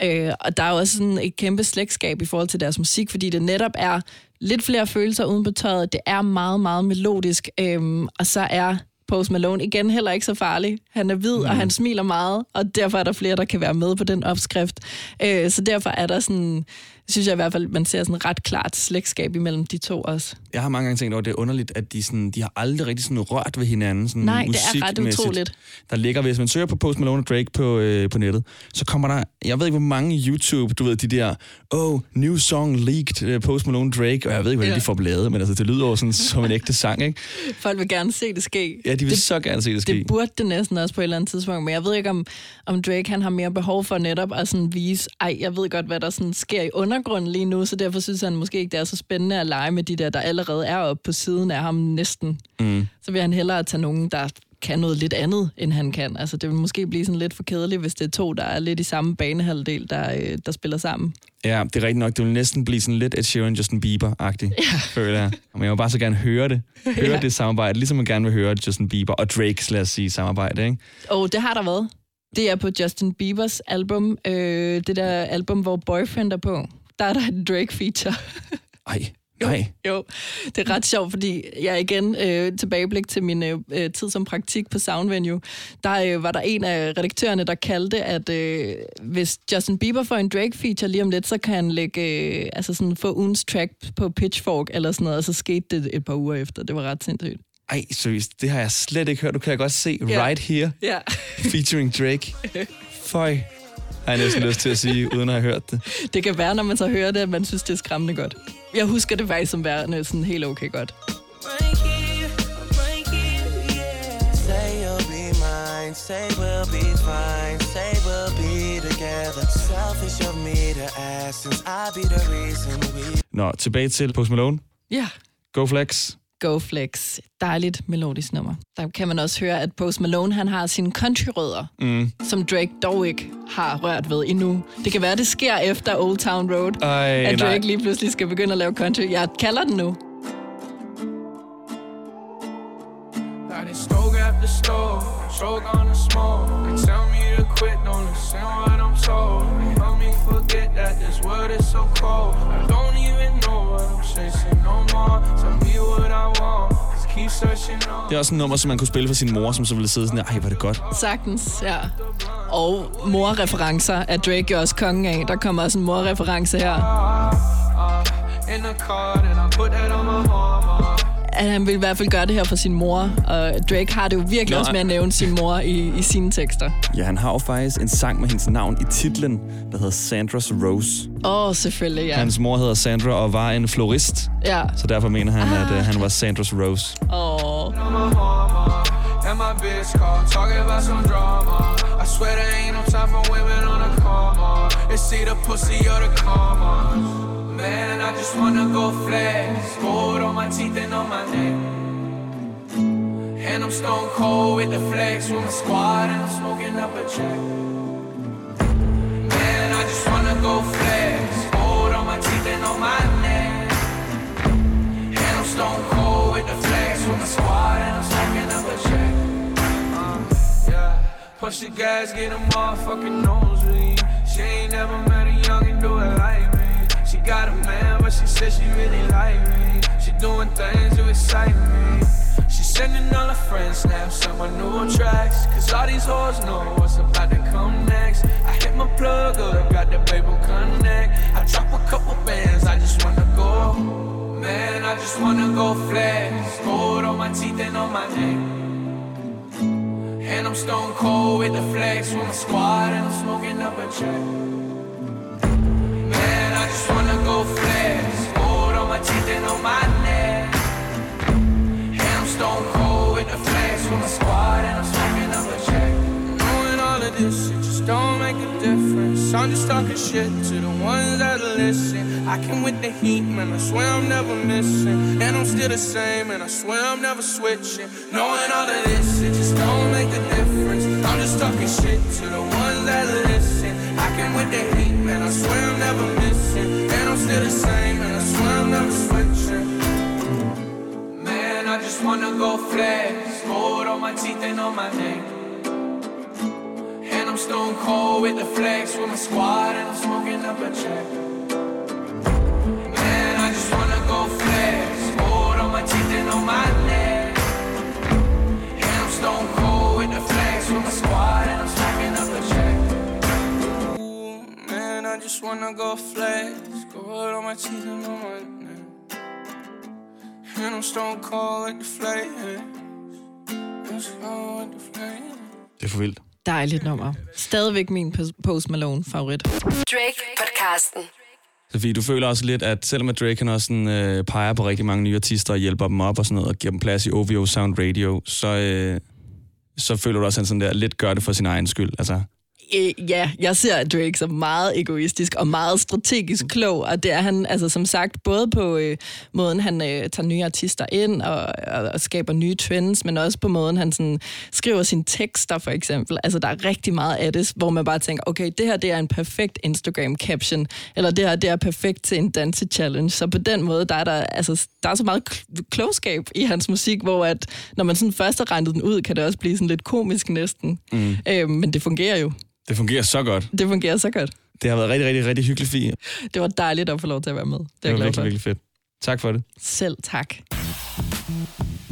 Øh, og der er også sådan et kæmpe slægtskab i forhold til deres musik, fordi det netop er lidt flere følelser uden på tøjet. Det er meget, meget melodisk, øh, og så er Post Malone igen heller ikke så farlig. Han er hvid, mm. og han smiler meget, og derfor er der flere, der kan være med på den opskrift. Øh, så derfor er der sådan, synes jeg i hvert fald, man ser sådan ret klart slægtskab imellem de to også. Jeg har mange gange tænkt over, at det er underligt, at de, sådan, de har aldrig rigtig sådan rørt ved hinanden. Sådan Nej, det er ret utroligt. Der ligger, hvis man søger på Post Malone og Drake på, øh, på nettet, så kommer der, jeg ved ikke, hvor mange YouTube, du ved, de der, oh, new song leaked, øh, Post Malone Drake, og jeg ved ikke, hvordan Ja. de får lavet, men altså, det lyder jo sådan som en ægte sang, ikke? Folk vil gerne se det ske. Ja, de vil det, så gerne se det ske. Det burde det næsten også på et eller andet tidspunkt, men jeg ved ikke, om, om Drake han har mere behov for netop at sådan vise, ej, jeg ved godt, hvad der sådan sker i undergrunden lige nu, så derfor synes han måske ikke, det er så spændende at lege med de der, der allerede er oppe på siden af ham næsten. Mm. Så vil han hellere tage nogen, der kan noget lidt andet, end han kan. Altså, det vil måske blive sådan lidt for kedeligt, hvis det er to, der er lidt i samme banehalvdel, der, øh, der spiller sammen. Ja, det er rigtigt nok. Det vil næsten blive sådan lidt Ed Sheeran, Justin Bieber-agtigt, ja. føler jeg. Men jeg vil bare så gerne høre det. Høre Ja. det samarbejde, ligesom man gerne vil høre Justin Bieber og Drake, lad os sige, samarbejde, ikke? Og det har der været. Det er på Justin Biebers album, øh, det der album, hvor Boyfriend er på. Der er der en Drake-feature. Ej, nej. Jo, det er ret sjovt, fordi jeg igen øh, tilbageblik til min øh, øh, tid som praktik på Soundvenue, der øh, var der en af redaktørerne, der kaldte, at øh, hvis Justin Bieber får en Drake-feature lige om lidt, så kan han lægge, øh, altså sådan få ugens track på Pitchfork eller sådan noget, og så skete det et par uger efter. Det var ret sindssygt. Ej, seriøst, det har jeg slet ikke hørt. Du kan jeg godt se Ja. Right Here, Ja. featuring Drake. Føj, har jeg næsten lyst til at sige, uden at have hørt det. Det kan være, når man så hører det, at man synes, det er skræmmende godt. Jeg husker det faktisk som værende sådan helt okay godt. Say we'll be fine, say we'll be together. Selfish of me to ask, since I be the reason we. Nå, tilbage til Post Malone. Ja. Go Flex. Go Flex. Dejligt melodisk nummer. Der kan man også høre, at Post Malone han har sine countryrødder, Mm. som Drake dog ikke har rørt ved endnu. Det kan være, det sker efter Old Town Road, Ej, at Drake nej. lige pludselig skal begynde at lave country. Jeg kalder den nu. Stroke after stroke, stroke on the smoke. They tell me to quit, don't listen what I'm told. Forget that this world is so cold. I don't even know what I'm chasing no more. Tell me what I want, just keep searching on. Det er også en nummer, som man kunne spille for sin mor, som så ville sidde sådan her, ej, er det godt. Sagtens, ja. Og morreferencer er Drake jo også kongen af. Der kommer også en morreference her. In the car, then I put that on my mama. At han vil i hvert fald gøre det her for sin mor. Og Drake har det jo virkelig Nå, også med at nævne sin mor i, i sine tekster. Ja, han har jo faktisk en sang med hendes navn i titlen, der hedder Sandra's Rose. Åh, oh, selvfølgelig, ja. Hans mor hedder Sandra og var en florist, Ja. så derfor mener han, at uh, han var Sandra's Rose. Åh. Oh. and my bitch call, talking about some drama. I swear there ain't no time for women on a coma. It's either pussy or the karma. Man, I just wanna go flex, gold on my teeth and on my neck. And I'm stone cold with the flex with my squad and I'm smoking up a check. Man, I just wanna go flex, gold on my teeth and on my neck. And I'm stone cold with the flex with my squad and I'm smoking up a check. Uh, yeah. Push the gas, get a motherfucking nosebleed. She ain't never met a youngin' do it got a man, but she said she really like me. She doing things to excite me. She sending all her friends snaps on my new tracks. Cause all these hoes know what's about to come next. I hit my plug up, got the baby connect. I drop a couple bands, I just wanna go. Man, I just wanna go flex. Gold on my teeth and on my neck. And I'm I'm stone cold with the flex with my squad and I'm smoking up a check. Go flex. Gold on my teeth and on my neck. And stone cold with the flex with my squad and I'm smoking up a check. Knowing all of this, it just don't make a difference. I'm just talking shit to the ones that listen. I can with the heat, man. I swear I'm never missing. And I'm still the same, and I swear I'm never switching. Knowing all of this, it just don't make a difference. I'm just talking shit to the ones that listen. I can with the heat, man. I swear I'm never missing. I'm still the same, and I swear I'm never switching. Man, I just wanna go flex. Gold on my teeth and on my neck. And I'm stone cold with the flex with my squad and I'm smoking up a check. Man, I just wanna go flex. Gold on my teeth and on my neck. And I'm stone cold with the flex with my squad I just wanna go flex. Gold on my teeth and on my neck. And I'm stone cold with the flex. Det er for vildt. Dejligt nummer. Stadigvæk min Pos- Post Malone favorit. Drake podcasten. Fordi du føler også lidt, at selvom at Drake han også sådan, øh, peger på rigtig mange nye artister og hjælper dem op og sådan noget, og giver dem plads i OVO Sound Radio, så, øh, så føler du også, at han sådan der lidt gør det for sin egen skyld. Altså, Øh, ja, jeg ser Drake som meget egoistisk og meget strategisk klog, og det er han, altså som sagt, både på øh, måden, han øh, tager nye artister ind og, og, og skaber nye trends, men også på måden, han sådan, skriver sine tekster, for eksempel. Altså, der er rigtig meget af det, hvor man bare tænker, okay, det her det er en perfekt Instagram-caption, eller det her det er perfekt til en danse-challenge. Så på den måde, der er der, altså, der er så meget kl- klogskab i hans musik, hvor at, når man sådan først har regnet den ud, kan det også blive sådan lidt komisk næsten. Mm. Øh, men det fungerer jo. Det fungerer så godt. Det fungerer så godt. Det har været rigtig, rigtig, rigtig hyggeligt, Fie. Det var dejligt at få lov til at være med. Det er Det var virkelig, for. virkelig fedt. Tak for det. Selv tak.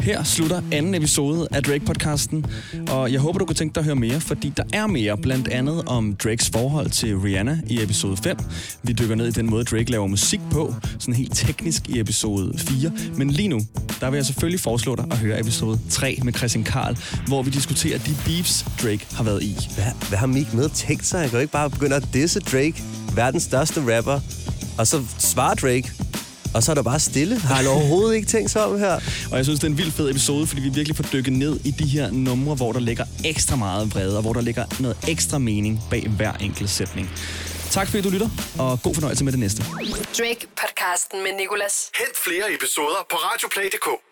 Her slutter anden episode af Drake-podcasten, og jeg håber, du kunne tænke dig at høre mere, fordi der er mere, blandt andet om Drakes forhold til Rihanna i episode 5. Vi dykker ned i den måde, Drake laver musik på, sådan helt teknisk i episode 4. Men lige nu, der vil jeg selvfølgelig foreslå dig at høre episode 3 med Christian Karl, hvor vi diskuterer de beefs, Drake har været i. Hvad, hvad har Meek med tænkt sig? Jeg kan jo ikke bare begynde at disse Drake, verdens største rapper, og så svarer Drake, og så er der bare stille. Har han overhovedet ikke tænkt sig om her? Og jeg synes, det er en vild fed episode, fordi vi virkelig får dykket ned i de her numre, hvor der ligger ekstra meget vrede, og hvor der ligger noget ekstra mening bag hver enkelt sætning. Tak fordi du lytter, og god fornøjelse med det næste. Drake podcasten med Nicolas. Hent flere episoder på radioplay.dk.